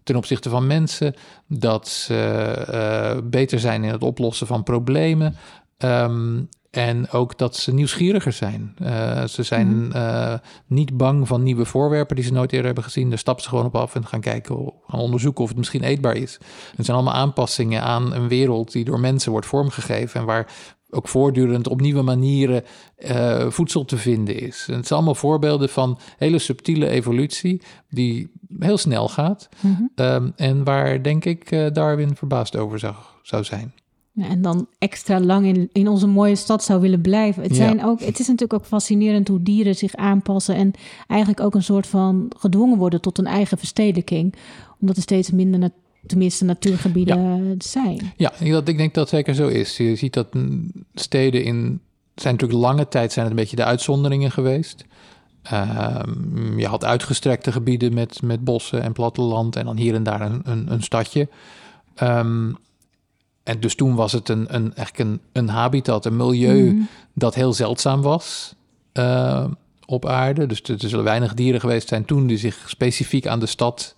ten opzichte van mensen. Dat ze uh, beter zijn in het oplossen van problemen. Um, en ook dat ze nieuwsgieriger zijn. Uh, ze zijn Mhm. uh, niet bang van nieuwe voorwerpen die ze nooit eerder hebben gezien. Daar stappen ze gewoon op af en gaan kijken, gaan onderzoeken of het misschien eetbaar is. Het zijn allemaal aanpassingen aan een wereld die door mensen wordt vormgegeven en waar ook voortdurend op nieuwe manieren uh, voedsel te vinden is. En het zijn allemaal voorbeelden van hele subtiele evolutie die heel snel gaat. Mhm. Um, en waar, denk ik, Darwin verbaasd over zou, zou zijn. Ja, en dan extra lang in, in onze mooie stad zou willen blijven. Het, Ja. zijn ook, het is natuurlijk ook fascinerend hoe dieren zich aanpassen en eigenlijk ook een soort van gedwongen worden tot een eigen verstedelijking. Omdat er steeds minder, tenminste natuurgebieden zijn. Ja, dat, ik denk dat zeker zo is. Je ziet dat steden in... zijn natuurlijk lange tijd zijn het een beetje de uitzonderingen geweest. Ehm, je had uitgestrekte gebieden met, met bossen en platteland... en dan hier en daar een, een, een stadje. Ehm, en dus toen was het een, een, eigenlijk een, een habitat, een milieu... Mhm. dat heel zeldzaam was uh, op aarde. Dus er, er zullen weinig dieren geweest zijn toen... die zich specifiek aan de stad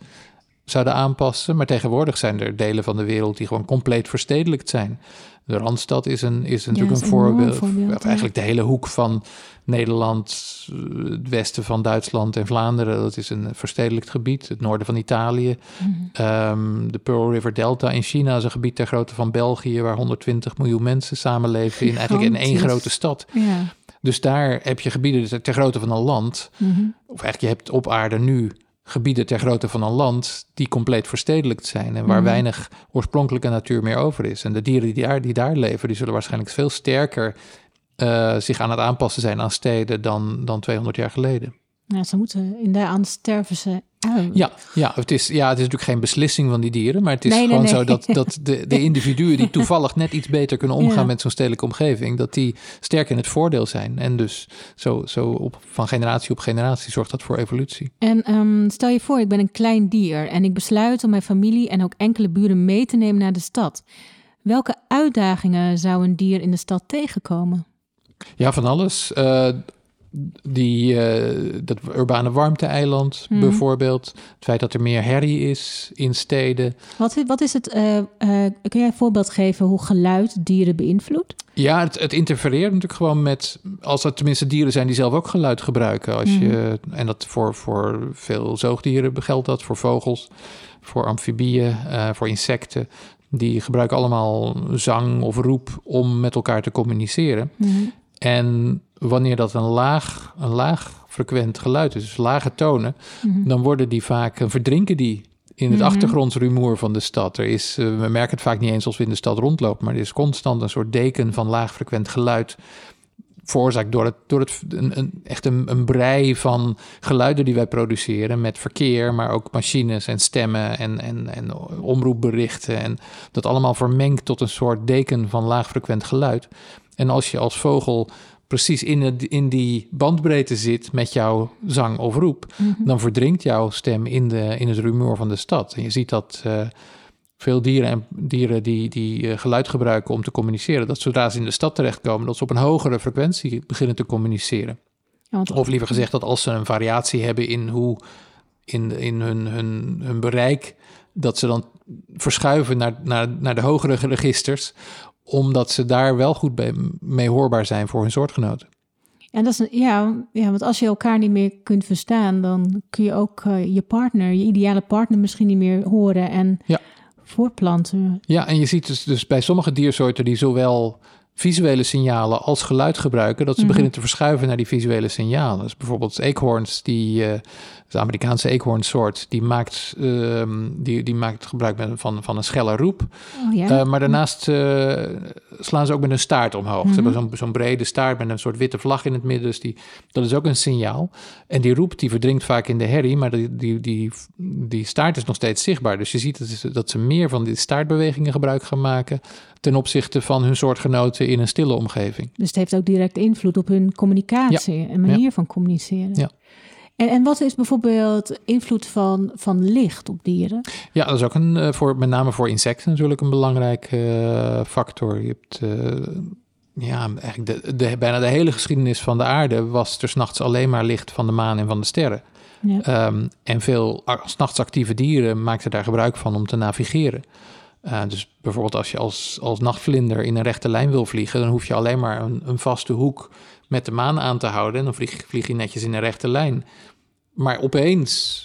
zouden aanpassen. Maar tegenwoordig zijn er delen van de wereld die gewoon compleet verstedelijkt zijn. De Randstad is, een, is natuurlijk is een voorbeeld. voorbeeld, eigenlijk de hele hoek van Nederland, het westen van Duitsland en Vlaanderen. Dat is een verstedelijkt gebied. Het noorden van Italië. Mhm. Um, de Pearl River Delta in China is een gebied ter grootte van België... waar 120 miljoen mensen samenleven in, eigenlijk in één grote stad. Ja. Dus daar heb je gebieden ter, ter grootte van een land. Mhm. Of eigenlijk, je hebt op aarde nu gebieden ter grootte van een land die compleet verstedelijkt zijn en waar Mhm. weinig oorspronkelijke natuur meer over is. En de dieren die daar, die daar leven, die zullen waarschijnlijk veel sterker eh, zich aan het aanpassen zijn aan steden dan, dan 200 jaar geleden. Nou, ze moeten inderdaad aan sterven ze uit. Ja, ja, het is, ja, het is natuurlijk geen beslissing van die dieren, maar het is Nee, gewoon nee. zo dat, dat de, de individuen die toevallig net iets beter kunnen omgaan Ja. met zo'n stedelijke omgeving, dat die sterk in het voordeel zijn. En dus zo, zo op, van generatie op generatie zorgt dat voor evolutie. En ehm, stel je voor, ik ben een klein dier en ik besluit om mijn familie en ook enkele buren mee te nemen naar de stad. Welke uitdagingen zou een dier in de stad tegenkomen? Ja, van alles. Eh, die, eh, dat urbane warmte-eiland Mhm. bijvoorbeeld. Het feit dat er meer herrie is in steden. Wat, wat is het? eh, eh, kun jij een voorbeeld geven hoe geluid dieren beïnvloedt? Ja, het, het interfereert natuurlijk gewoon met... als er tenminste dieren zijn die zelf ook geluid gebruiken. Als je, en dat voor, voor veel zoogdieren geldt dat, voor vogels, voor amfibieën, voor insecten. Die gebruiken allemaal zang of roep om met elkaar te communiceren. En wanneer dat een laag, een laag frequent geluid is, dus lage tonen, Mhm. dan worden die vaak, eh, verdrinken die in het achtergrondsrumoer van de stad. Er is, eh, we merken het vaak niet eens als we in de stad rondlopen, maar er is constant een soort deken van laag frequent geluid. Veroorzaakt door, het, door het, een, een, echt een, een brei van geluiden die wij produceren met verkeer, maar ook machines en stemmen en, en, en omroepberichten. En dat allemaal vermengt tot een soort deken van laag frequent geluid. En als je als vogel precies in, het, in die bandbreedte zit met jouw zang of roep, Mhm. dan verdrinkt jouw stem in, de, in het rumoer van de stad. En je ziet dat eh, veel dieren en dieren die, die eh, geluid gebruiken om te communiceren, dat zodra ze in de stad terechtkomen, dat ze op een hogere frequentie beginnen te communiceren. Ja, want- Of liever gezegd, dat als ze een variatie hebben in hoe in, in hun, hun, hun bereik, dat ze dan verschuiven naar, naar, naar de hogere registers, omdat ze daar wel goed mee hoorbaar zijn voor hun soortgenoten. En dat is ja, ja, want als je elkaar niet meer kunt verstaan, dan kun je ook eh, je partner, je ideale partner misschien niet meer horen en Ja. voortplanten. Ja, en je ziet dus, dus bij sommige diersoorten die zowel visuele signalen als geluid gebruiken, dat ze Mhm. beginnen te verschuiven naar die visuele signalen. Dus bijvoorbeeld eekhoorns, die, eh, de Amerikaanse eekhoornsoort, die maakt, ehm, die, die maakt gebruik van, van een schelle roep. Oh ja. Eh, maar daarnaast eh, slaan ze ook met een staart omhoog. Ze Mhm. hebben zo'n zo'n brede staart met een soort witte vlag in het midden. Dus die, dat is ook een signaal. En die roep die verdrinkt vaak in de herrie, maar die, die, die, die staart is nog steeds zichtbaar. Dus je ziet dat, ze- dat ze meer van die staartbewegingen gebruik gaan maken ten opzichte van hun soortgenoten in een stille omgeving. Dus het heeft ook direct invloed op hun communicatie en manier van communiceren. Ja. En, en wat is bijvoorbeeld invloed van, van licht op dieren? Ja, dat is ook een, eh, voor, met name voor insecten natuurlijk een belangrijke eh, factor. Je hebt, eh, ja, eigenlijk de, de, bijna de hele geschiedenis van de aarde was er s'nachts alleen maar licht van de maan en van de sterren. Ja. Ehm, en veel a- 's nachts actieve dieren maakten daar gebruik van om te navigeren. Dus bijvoorbeeld als je als, als nachtvlinder in een rechte lijn wil vliegen, dan hoef je alleen maar een, een vaste hoek met de maan aan te houden. En dan vlieg, vlieg je netjes in een rechte lijn. Maar opeens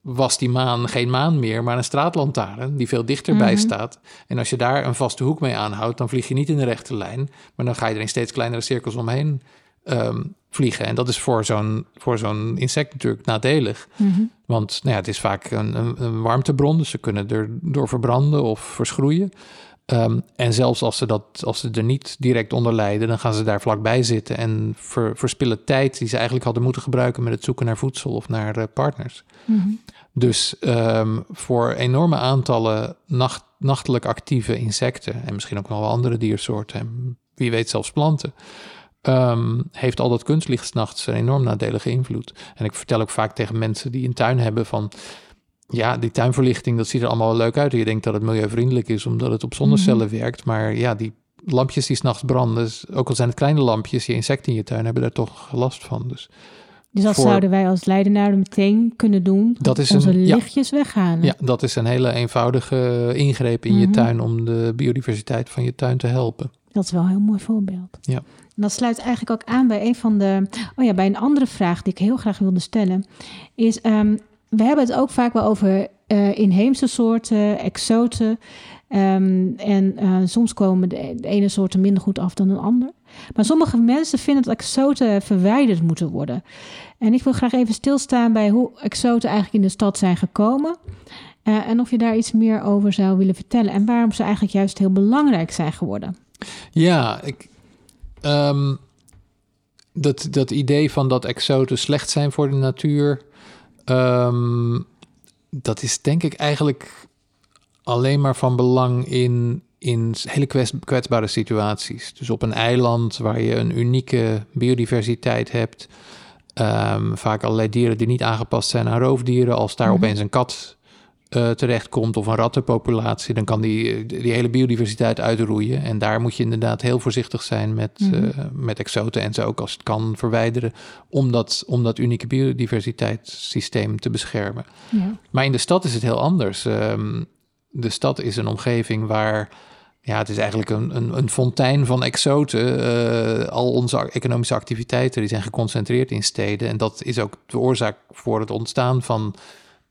was die maan geen maan meer, maar een straatlantaarn die veel dichterbij Mhm. staat. En als je daar een vaste hoek mee aanhoudt, dan vlieg je niet in de rechte lijn, maar dan ga je er in steeds kleinere cirkels omheen ehm, vliegen. En dat is voor zo'n, voor zo'n insect natuurlijk nadelig. Mhm. Want nou ja, het is vaak een, een, een warmtebron, dus ze kunnen er door verbranden of verschroeien. Ehm, en zelfs als ze, dat, als ze er niet direct onder lijden, dan gaan ze daar vlakbij zitten en ver- verspillen tijd die ze eigenlijk hadden moeten gebruiken met het zoeken naar voedsel of naar eh, partners. Mhm. Dus ehm, voor enorme aantallen nacht, nachtelijk actieve insecten en misschien ook nog wel andere diersoorten en wie weet zelfs planten, ehm, heeft al dat kunstlicht 's nachts een enorm nadelige invloed. En ik vertel ook vaak tegen mensen die een tuin hebben van, ja, die tuinverlichting, dat ziet er allemaal wel leuk uit. Je denkt dat het milieuvriendelijk is omdat het op zonnecellen werkt, maar ja, die lampjes die s'nachts branden, ook al zijn het kleine lampjes, je insecten in je tuin hebben daar toch last van. Dus Dus dat Voor- zouden wij als Leidenaren meteen kunnen doen. Dat is onze een- ja. lichtjes weghalen. Ja, dat is een hele eenvoudige ingreep in Mhm. je tuin om de biodiversiteit van je tuin te helpen. Dat is wel een heel mooi voorbeeld. Ja. En dat sluit eigenlijk ook aan bij een van de. Oh ja, bij een andere vraag die ik heel graag wilde stellen. Is ehm, we hebben het ook vaak wel over eh, inheemse soorten, exoten. Ehm, en eh, soms komen de, ene soorten minder goed af dan een ander. Maar sommige mensen vinden dat exoten verwijderd moeten worden. En ik wil graag even stilstaan bij hoe exoten eigenlijk in de stad zijn gekomen. Uh, en of je daar iets meer over zou willen vertellen. En waarom ze eigenlijk juist heel belangrijk zijn geworden. Ja, ik, um, dat, dat idee van dat exoten slecht zijn voor de natuur. Um, dat is denk ik eigenlijk alleen maar van belang in, in hele kwetsbare situaties. Dus op een eiland waar je een unieke biodiversiteit hebt. Um, vaak allerlei dieren die niet aangepast zijn aan roofdieren. Als daar mhm. opeens een kat uh, terechtkomt of een rattenpopulatie, dan kan die, die hele biodiversiteit uitroeien. En daar moet je inderdaad heel voorzichtig zijn met, mm met exoten en ze ook als het kan verwijderen, om dat, om dat unieke biodiversiteitssysteem te beschermen. Ja. Maar in de stad is het heel anders. Um, de stad is een omgeving waar. Ja, het is eigenlijk een, een, een fontein van exoten. Uh, al onze economische activiteiten die zijn geconcentreerd in steden. En dat is ook de oorzaak voor het ontstaan van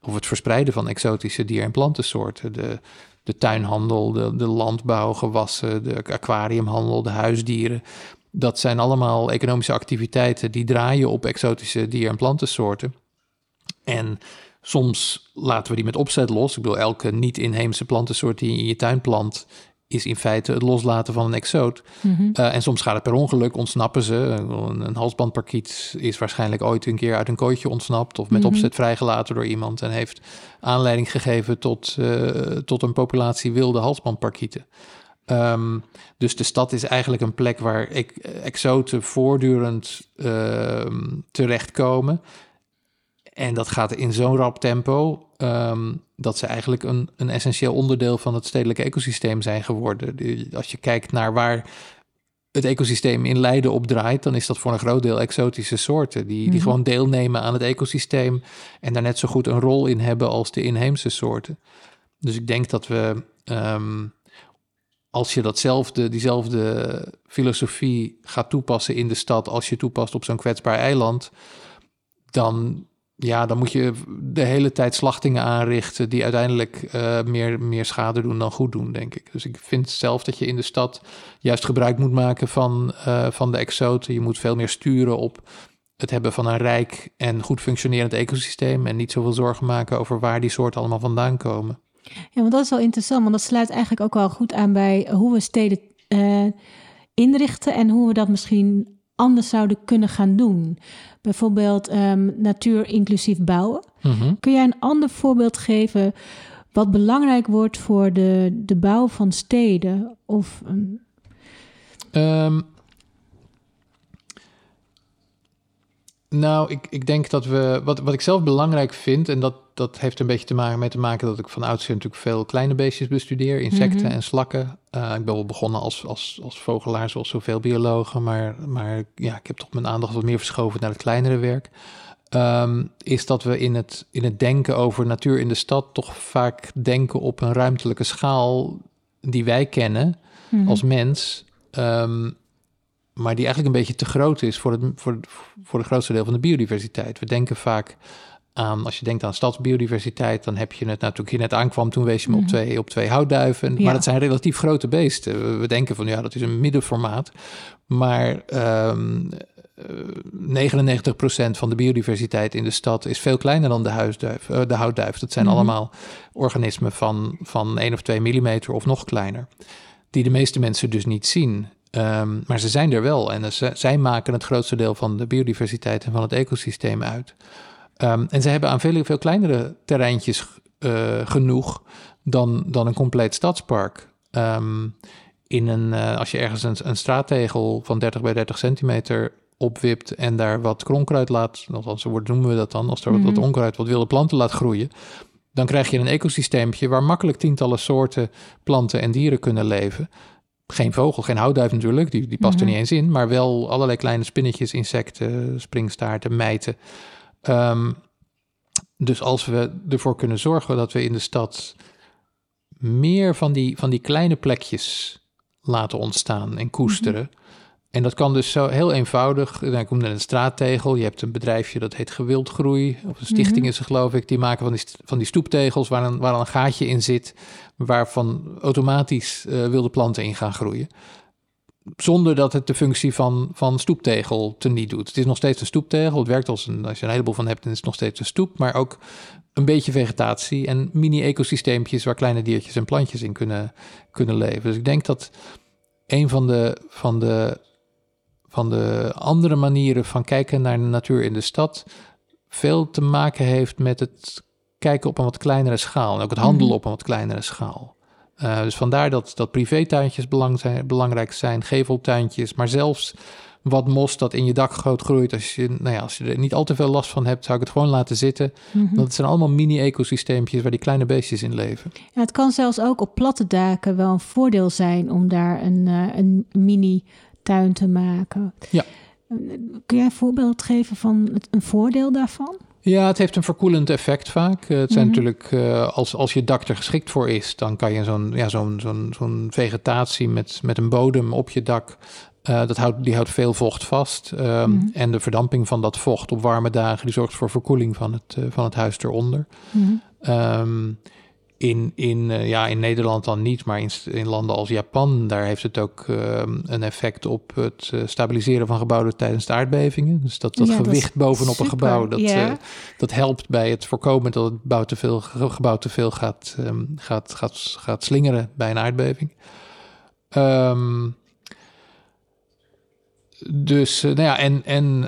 of het verspreiden van exotische dier- en plantensoorten. De, de tuinhandel, de, de landbouwgewassen, de aquariumhandel, de huisdieren. Dat zijn allemaal economische activiteiten die draaien op exotische dier- en plantensoorten. En soms laten we die met opzet los. Ik bedoel, elke niet-inheemse plantensoort die je in je tuin plant, is in feite het loslaten van een exoot. Mhm. Eh, en soms gaat het per ongeluk, ontsnappen ze. Een, een halsbandparkiet is waarschijnlijk ooit een keer uit een kooitje ontsnapt... of met mhm. opzet vrijgelaten door iemand... en heeft aanleiding gegeven tot, uh, tot een populatie wilde halsbandparkieten. Um, dus de stad is eigenlijk een plek waar exoten voortdurend uh, terechtkomen... En dat gaat in zo'n rap tempo um, dat ze eigenlijk een, een essentieel onderdeel van het stedelijke ecosysteem zijn geworden. Als je kijkt naar waar het ecosysteem in Leiden op draait, dan is dat voor een groot deel exotische soorten. Die, die mhm. gewoon deelnemen aan het ecosysteem en daar net zo goed een rol in hebben als de inheemse soorten. Dus ik denk dat we, um, als je datzelfde, diezelfde filosofie gaat toepassen in de stad, als je toepast op zo'n kwetsbaar eiland, dan ja, dan moet je de hele tijd slachtingen aanrichten die uiteindelijk uh, meer, meer schade doen dan goed doen, denk ik. Dus ik vind zelf dat je in de stad juist gebruik moet maken van, uh, van de exoten. Je moet veel meer sturen op het hebben van een rijk en goed functionerend ecosysteem en niet zoveel zorgen maken over waar die soorten allemaal vandaan komen. Ja, want dat is wel interessant, want dat sluit eigenlijk ook wel goed aan bij hoe we steden uh, inrichten en hoe we dat misschien anders zouden kunnen gaan doen. Bijvoorbeeld um, natuur inclusief bouwen. Mhm. Kun jij een ander voorbeeld geven wat belangrijk wordt voor de, de bouw van steden? Of, um... Nou, ik, ik denk dat we. Wat, wat ik zelf belangrijk vind, en dat, dat heeft een beetje te maken met te maken dat ik van oudsher natuurlijk veel kleine beestjes bestudeer, insecten mhm. en slakken. Uh, ik ben wel begonnen als, als, als vogelaar, zoals zoveel biologen, maar, maar ja, ik heb toch mijn aandacht wat meer verschoven naar het kleinere werk. Um, is dat we in het, in het denken over natuur in de stad toch vaak denken op een ruimtelijke schaal die wij kennen mhm. als mens. Um, maar die eigenlijk een beetje te groot is voor het, voor, voor het grootste deel van de biodiversiteit. We denken vaak aan, als je denkt aan stadsbiodiversiteit, dan heb je het natuurlijk hier net aankwam, toen wees je me op, mhm. twee, op twee houtduiven. Maar dat zijn relatief grote beesten. We, denken van ja, dat is een middenformaat. Maar um, uh, 99% van de biodiversiteit in de stad is veel kleiner dan de, huisduif, uh, de houtduif. Dat zijn mhm. allemaal organismen van, van 1 of 2 millimeter of nog kleiner. Die de meeste mensen dus niet zien. Um, maar ze zijn er wel en ze, zij maken het grootste deel van de biodiversiteit en van het ecosysteem uit. Um, en ze hebben aan veel, veel kleinere terreintjes uh, genoeg dan, dan een compleet stadspark. Um, in een, uh, als je ergens een, een, straattegel van 30 bij 30 centimeter opwipt en daar wat kronkruid laat, althans zo noemen we dat dan, als er wat, wat mhm. onkruid, wat wilde planten laat groeien, dan krijg je een ecosysteempje waar makkelijk tientallen soorten planten en dieren kunnen leven. Geen vogel, geen houtduif natuurlijk, die, die past er mhm. niet eens in, maar wel allerlei kleine spinnetjes, insecten, springstaarten, mijten. Um, dus als we ervoor kunnen zorgen dat we in de stad meer van die, van die kleine plekjes laten ontstaan en koesteren. En dat kan dus zo heel eenvoudig. Dan komt net een straattegel. Je hebt een bedrijfje dat heet Gewildgroei. Of een stichting mhm. is er geloof ik. Die maken van die, van die stoeptegels waar een, waar een gaatje in zit. Waarvan automatisch uh, wilde planten in gaan groeien. Zonder dat het de functie van, van stoeptegel teniet doet. Het is nog steeds een stoeptegel. Het werkt als een, als je een heleboel van hebt, dan is het nog steeds een stoep. Maar ook een beetje vegetatie en mini-ecosysteempjes waar kleine diertjes en plantjes in kunnen, kunnen leven. Dus ik denk dat een van de, van, de, van de andere manieren van kijken naar de natuur in de stad veel te maken heeft met het kijken op een wat kleinere schaal. En ook het handelen Mhm. op een wat kleinere schaal. Uh, dus vandaar dat, dat privétuintjes belang zijn, belangrijk zijn, geveltuintjes, maar zelfs wat mos dat in je dak groot groeit. Als je, nou ja, als je er niet al te veel last van hebt, zou ik het gewoon laten zitten. Mhm. Want het zijn allemaal mini-ecosysteempjes waar die kleine beestjes in leven. Ja, het kan zelfs ook op platte daken wel een voordeel zijn om daar een, uh, een mini-tuin te maken. Ja. Kun jij een voorbeeld geven van het, een voordeel daarvan? Ja, het heeft een verkoelend effect vaak. Uh, het zijn Mhm. natuurlijk, uh, als, als je dak er geschikt voor is, dan kan je zo'n ja, zo'n zo'n zo'n vegetatie met, met een bodem op je dak. Uh, dat houdt, die houdt veel vocht vast. Um, Mhm. En de verdamping van dat vocht op warme dagen, die zorgt voor verkoeling van het, uh, van het huis eronder. Um, in, in, uh, ja, in Nederland dan niet, maar in, in landen als Japan, daar heeft het ook um, een effect op het uh, stabiliseren van gebouwen tijdens de aardbevingen. Dus dat, dat Ja, gewicht bovenop een gebouw, dat, uh, dat helpt bij het voorkomen dat het gebouw te veel, gebouw te veel gaat, um, gaat, gaat, gaat slingeren bij een aardbeving. Um, dus, nou ja, en, en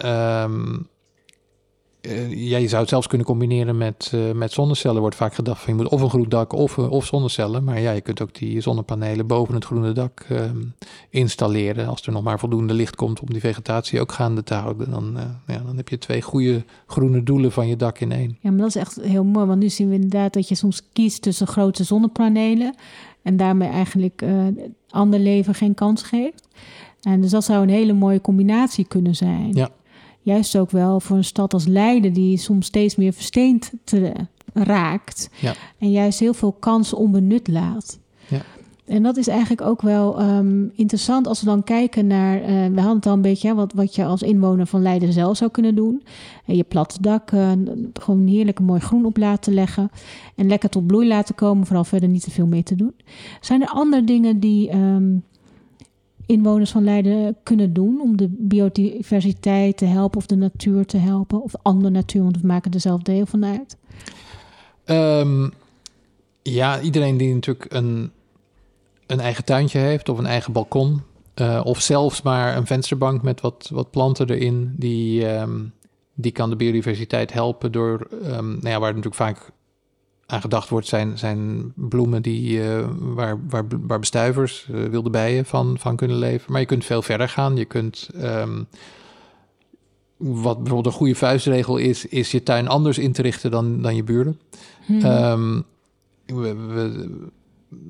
ja, je zou het zelfs kunnen combineren met, uh, met zonnecellen. wordt vaak gedacht van je moet of een groen dak of, uh, of zonnecellen. Maar ja, je kunt ook die zonnepanelen boven het groene dak um, installeren. Als er nog maar voldoende licht komt om die vegetatie ook gaande te houden. Dan, uh, ja, dan heb je twee goede groene doelen van je dak in één. Ja, maar dat is echt heel mooi. Want nu zien we inderdaad dat je soms kiest tussen grote zonnepanelen. En daarmee eigenlijk ander leven geen kans geeft. En dus dat zou een hele mooie combinatie kunnen zijn. Ja. Juist ook wel voor een stad als Leiden, die soms steeds meer versteend te, raakt. Ja. En juist heel veel kansen onbenut laat. Ja. En dat is eigenlijk ook wel um, interessant als we dan kijken naar. Uh, we hadden het al een beetje hè, wat, wat je als inwoner van Leiden zelf zou kunnen doen. En je platte dak uh, gewoon heerlijk mooi groen op laten leggen. En lekker tot bloei laten komen, vooral verder niet te veel mee te doen. Zijn er andere dingen die. Um, inwoners van Leiden kunnen doen om de biodiversiteit te helpen of de natuur te helpen of de andere natuur, want we maken er zelf deel van uit? Um, ja, iedereen die natuurlijk een, een eigen tuintje heeft of een eigen balkon uh, of zelfs maar een vensterbank met wat, wat planten erin, die, um, die kan de biodiversiteit helpen door, um, nou ja, waar natuurlijk vaak aan gedacht wordt, zijn, zijn bloemen die, uh, waar, waar, waar bestuivers, uh, wilde bijen van, van kunnen leven. Maar je kunt veel verder gaan. Je kunt, um, wat bijvoorbeeld een goede vuistregel is, is je tuin anders in te richten dan, dan je buren. Hmm. Um, we, we,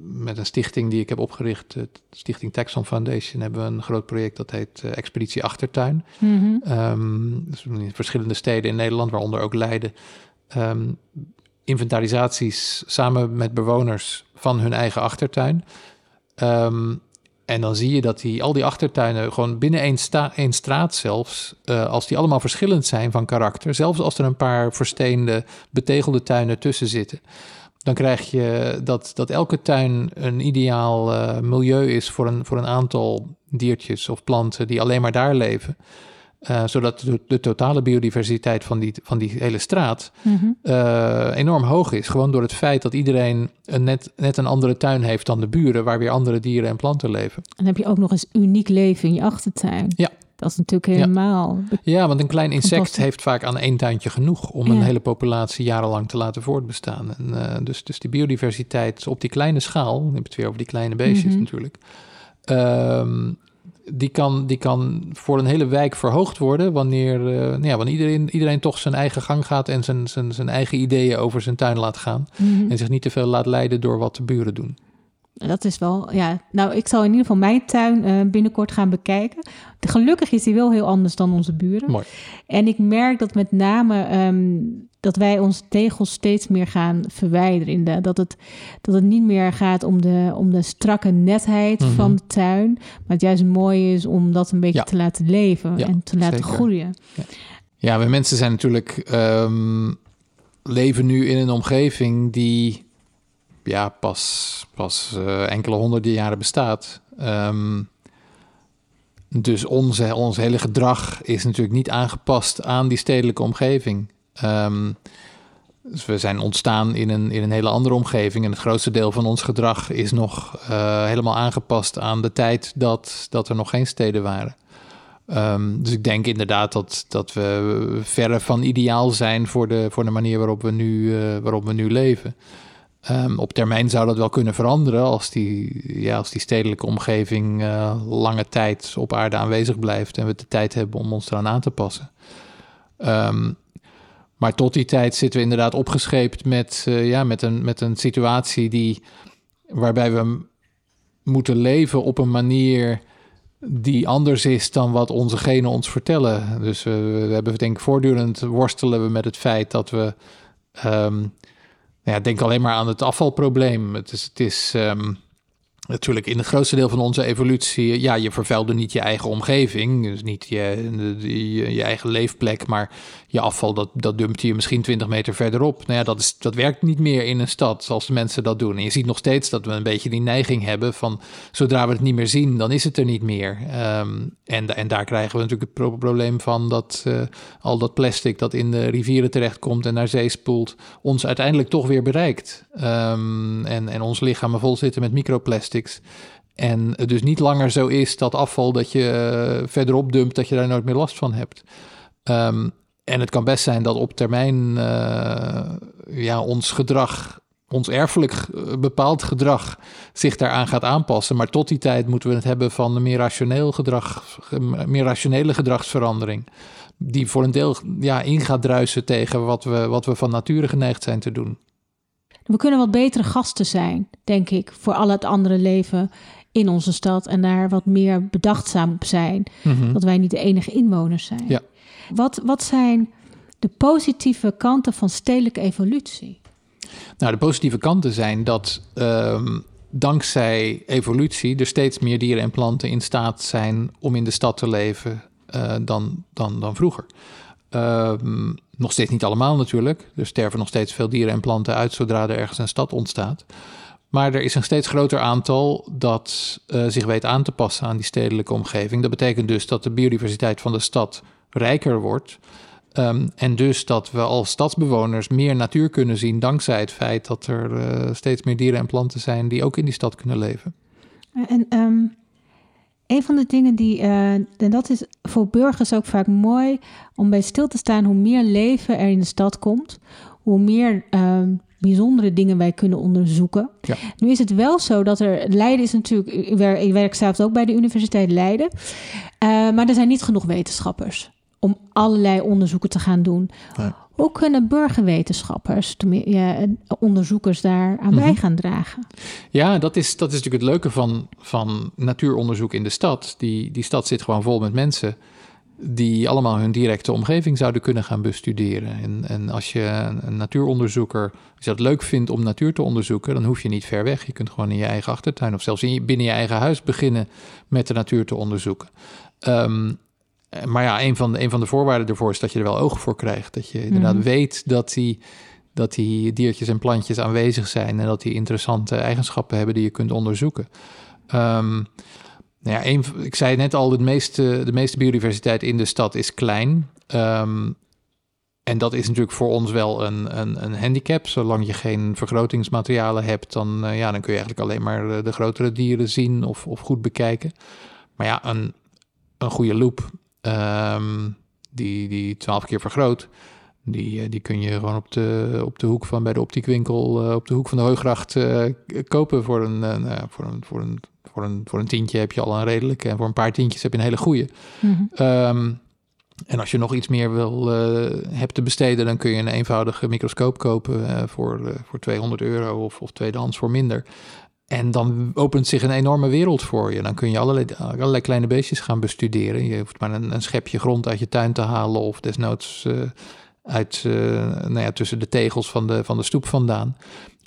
met een stichting die ik heb opgericht, de Stichting Taxon Foundation, hebben we een groot project dat heet uh, Expeditie Achtertuin. Mm-hmm. Um, dus in verschillende steden in Nederland, waaronder ook Leiden. Um, inventarisaties samen met bewoners van hun eigen achtertuin. Um, en dan zie je dat die, al die achtertuinen gewoon binnen één, één straat zelfs, uh, als die allemaal verschillend zijn van karakter, zelfs als er een paar versteende, betegelde tuinen tussen zitten, dan krijg je dat, dat elke tuin een ideaal uh, milieu is voor een, voor een aantal diertjes of planten die alleen maar daar leven. Uh, zodat de, de, totale biodiversiteit van die, van die hele straat mm-hmm. uh, enorm hoog is. Gewoon door het feit dat iedereen een net, net een andere tuin heeft dan de buren, waar weer andere dieren en planten leven. En dan heb je ook nog eens uniek leven in je achtertuin. Ja. Dat is natuurlijk helemaal. Ja, ja want een klein insect heeft vaak aan één tuintje genoeg om Ja. een hele populatie jarenlang te laten voortbestaan. En, uh, dus, dus die biodiversiteit op die kleine schaal, dan heb je het weer over die kleine beestjes Mhm. natuurlijk. Um, die kan, die kan voor een hele wijk verhoogd worden wanneer, uh, nou ja, wanneer iedereen, iedereen toch zijn eigen gang gaat en zijn, zijn, zijn eigen ideeën over zijn tuin laat gaan. Mhm. En zich niet te veel laat leiden door wat de buren doen. Dat is wel, ja. Nou, ik zal in ieder geval mijn tuin uh, binnenkort gaan bekijken. Gelukkig is die wel heel anders dan onze buren. Mooi. En ik merk dat met name um, dat wij onze tegels steeds meer gaan verwijderen. In de, dat, het, dat het niet meer gaat om de, om de strakke netheid Mhm. van de tuin. Maar het juist mooi is om dat een beetje Ja. te laten leven Ja, en te laten zeker. groeien. Ja, we mensen zijn natuurlijk um, leven nu in een omgeving die ja, pas, pas uh, enkele honderden jaren bestaat. Um, dus onze, ons hele gedrag is natuurlijk niet aangepast aan die stedelijke omgeving. Ehm, dus we zijn ontstaan in een, in een hele andere omgeving. En het grootste deel van ons gedrag is nog uh, helemaal aangepast aan de tijd dat, dat er nog geen steden waren. Um, dus ik denk inderdaad dat, dat we verre van ideaal zijn voor de, voor de manier waarop we nu, uh, waarop we nu leven. Um, op termijn zou dat wel kunnen veranderen als die, ja, als die stedelijke omgeving uh, lange tijd op aarde aanwezig blijft en we de tijd hebben om ons eraan aan te passen. Um, maar tot die tijd zitten we inderdaad opgescheept met, uh, ja, met, een, met een situatie die, waarbij we moeten leven op een manier die anders is dan wat onze genen ons vertellen. Dus uh, we hebben denk ik voortdurend worstelen we met het feit dat we... Um, ja, denk alleen maar aan het afvalprobleem. Het is, het is um, natuurlijk in het grootste deel van onze evolutie, ja, je vervuilde niet je eigen omgeving, dus niet je, je, je, eigen leefplek, maar je afval, dat, dat dumpte je misschien 20 meter verderop. Nou ja, dat, is, dat werkt niet meer in een stad zoals de mensen dat doen. En je ziet nog steeds dat we een beetje die neiging hebben van, zodra we het niet meer zien, dan is het er niet meer. Um, en, en daar krijgen we natuurlijk het probleem van dat uh, al dat plastic dat in de rivieren terechtkomt en naar zee spoelt, ons uiteindelijk toch weer bereikt. Um, en, en ons lichamen vol zitten met En het dus niet langer zo is dat afval dat je uh, verderop dumpt, dat je daar nooit meer last van hebt. Um, en het kan best zijn dat op termijn uh, ja, ons gedrag, ons erfelijk bepaald gedrag, zich daaraan gaat aanpassen. Maar tot die tijd moeten we het hebben van een meer rationeel gedrag, meer rationele gedragsverandering. Die voor een deel ja, in gaat druisen tegen wat we, wat we van nature geneigd zijn te doen. We kunnen wat betere gasten zijn, denk ik, voor al het andere leven in onze stad en daar wat meer bedachtzaam op zijn. Mm-hmm. Dat wij niet de enige inwoners zijn. Ja. Wat, wat zijn de positieve kanten van stedelijke evolutie? Nou, de positieve kanten zijn dat um, dankzij evolutie er steeds meer dieren en planten in staat zijn om in de stad te leven uh, dan, dan, dan vroeger. Um, nog steeds niet allemaal natuurlijk. Er sterven nog steeds veel dieren en planten uit zodra er ergens een stad ontstaat. Maar er is een steeds groter aantal dat uh, zich weet aan te passen aan die stedelijke omgeving. Dat betekent dus dat de biodiversiteit van de stad rijker wordt. Um, en dus dat we als stadsbewoners meer natuur kunnen zien dankzij het feit dat er uh, steeds meer dieren en planten zijn die ook in die stad kunnen leven. En um, een van de dingen die, uh, en dat is voor burgers ook vaak mooi om bij stil te staan, hoe meer leven er in de stad komt, hoe meer uh, bijzondere dingen wij kunnen onderzoeken. Ja. Nu is het wel zo dat er, Leiden is natuurlijk, ik werk, ik werk zelf ook bij de Universiteit Leiden, uh, maar er zijn niet genoeg wetenschappers om allerlei onderzoeken te gaan doen. Nee. Hoe kunnen burgerwetenschappers, ja, onderzoekers daar aan bij gaan dragen? Ja, dat is, dat is natuurlijk het leuke van, van natuuronderzoek in de stad. Die, die stad zit gewoon vol met mensen die allemaal hun directe omgeving zouden kunnen gaan bestuderen. En, en als je een, natuuronderzoeker, als je leuk vindt om natuur te onderzoeken, dan hoef je niet ver weg. Je kunt gewoon in je eigen achtertuin of zelfs in je, binnen je eigen huis beginnen met de natuur te onderzoeken. Um, maar ja, een van, de, een van de voorwaarden ervoor is dat je er wel ogen voor krijgt. Dat je inderdaad mm. weet dat die, dat die diertjes en plantjes aanwezig zijn en dat die interessante eigenschappen hebben die je kunt onderzoeken. Um, nou ja, een, ik zei net al, de meeste, de meeste biodiversiteit in de stad is klein. Um, en dat is natuurlijk voor ons wel een, een, een, handicap. Zolang je geen vergrotingsmaterialen hebt, dan, uh, ja, dan kun je eigenlijk alleen maar de, de grotere dieren zien of, of goed bekijken. Maar ja, een, een goede loop Um, die, die 12 keer vergroot. Die, eh, die kun je gewoon op de, op de hoek van bij de optiekwinkel, uh, op de hoek van de Hoogracht uh, kopen voor een, uh, voor, een, voor, een, voor, een, voor een tientje heb je al een redelijke. En voor een paar tientjes heb je een hele goede. Mm -hmm. um, en als je nog iets meer wil hebt te besteden, dan kun je een eenvoudige microscoop kopen voor, voor 200 euro of, of tweedehands voor minder. En dan opent zich een enorme wereld voor je. Dan kun je allerlei, allerlei kleine beestjes gaan bestuderen. Je hoeft maar een, een, schepje grond uit je tuin te halen of desnoods uh, uit, uh, nou ja, tussen de tegels van de, van de stoep vandaan.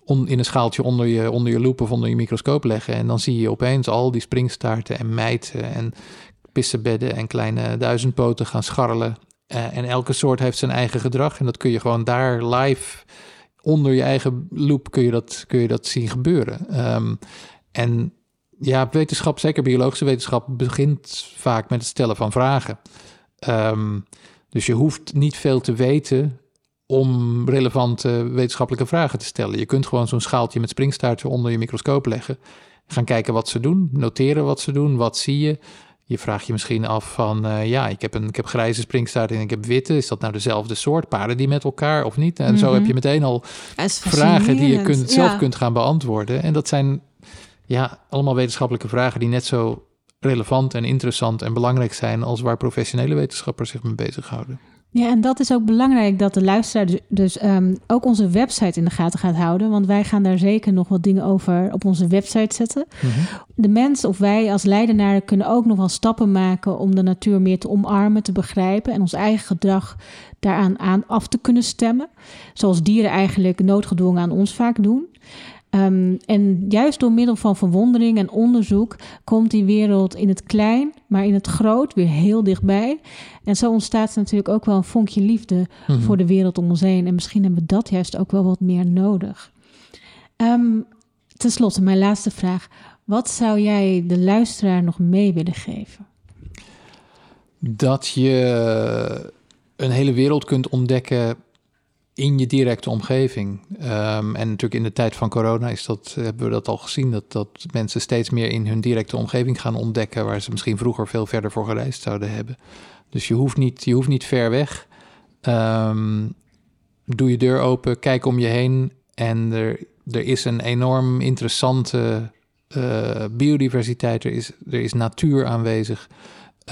In een schaaltje onder je, onder je loep of onder je microscoop leggen. En dan zie je opeens al die springstaarten en mijten en pissebedden en kleine duizendpoten gaan scharrelen. Uh, en elke soort heeft zijn eigen gedrag. En dat kun je gewoon daar live onder je eigen loop kun je dat, kun je dat zien gebeuren. Um, en ja, wetenschap, zeker biologische wetenschap, begint vaak met het stellen van vragen. Ehm, dus je hoeft niet veel te weten om relevante wetenschappelijke vragen te stellen. Je kunt gewoon zo'n schaaltje met springstaartje onder je microscoop leggen. Gaan kijken wat ze doen, noteren wat ze doen, wat zie je. Je vraagt je misschien af van, uh, ja, ik heb, een, ik heb grijze springstaart en ik heb witte. Is dat nou dezelfde soort? Paren die met elkaar of niet? En zo heb je Mhm. meteen al vragen die je kunt, zelf kunt gaan beantwoorden. En dat zijn ja, allemaal wetenschappelijke vragen die net zo relevant en interessant en belangrijk zijn als waar professionele wetenschappers zich mee bezighouden. Ja, en dat is ook belangrijk dat de luisteraar dus, dus ehm, ook onze website in de gaten gaat houden. Want wij gaan daar zeker nog wat dingen over op onze website zetten. De mensen of wij als leidenaren kunnen ook nog wel stappen maken om de natuur meer te omarmen, te begrijpen en ons eigen gedrag daaraan aan af te kunnen stemmen. Zoals dieren eigenlijk noodgedwongen aan ons vaak doen. Um, en juist door middel van verwondering en onderzoek komt die wereld in het klein, maar in het groot weer heel dichtbij. En zo ontstaat natuurlijk ook wel een vonkje liefde Mm -hmm. voor de wereld om ons heen. En misschien hebben we dat juist ook wel wat meer nodig. Um, ten slotte, mijn laatste vraag. Wat zou jij de luisteraar nog mee willen geven? Dat je een hele wereld kunt ontdekken in je directe omgeving. Um, en natuurlijk in de tijd van corona is dat, hebben we dat al gezien, dat, dat mensen steeds meer in hun directe omgeving gaan ontdekken, waar ze misschien vroeger veel verder voor gereisd zouden hebben. Dus je hoeft niet, je hoeft niet ver weg. Um, doe je deur open, kijk om je heen en er, er is een enorm interessante uh, biodiversiteit, er is, er is natuur aanwezig.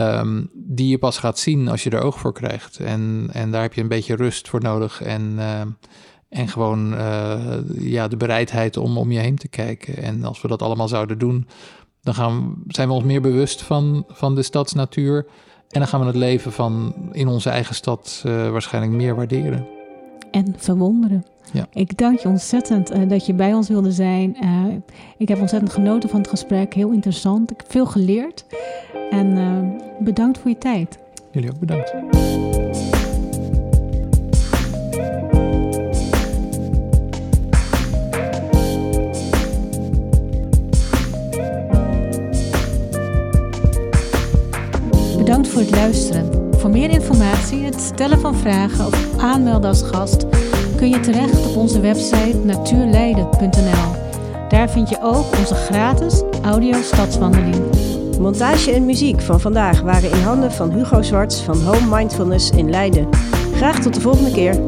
Um, die je pas gaat zien als je er oog voor krijgt. En, en daar heb je een beetje rust voor nodig. En, uh, en gewoon uh, ja, de bereidheid om om je heen te kijken. En als we dat allemaal zouden doen, dan gaan, zijn we ons meer bewust van, van de stadsnatuur. En dan gaan we het leven van in onze eigen stad uh, waarschijnlijk meer waarderen. En verwonderen. Ja. Ik dank je ontzettend uh, dat je bij ons wilde zijn. Uh, ik heb ontzettend genoten van het gesprek. Heel interessant. Ik heb veel geleerd. En uh, bedankt voor je tijd. Jullie ook bedankt. Bedankt voor het luisteren. Voor meer informatie, het stellen van vragen of aanmelden als gast kun je terecht op onze website natuurleiden.nl. Daar vind je ook onze gratis audio stadswandeling. Montage en muziek van vandaag waren in handen van Hugo Zwarts van Home Mindfulness in Leiden. Graag tot de volgende keer.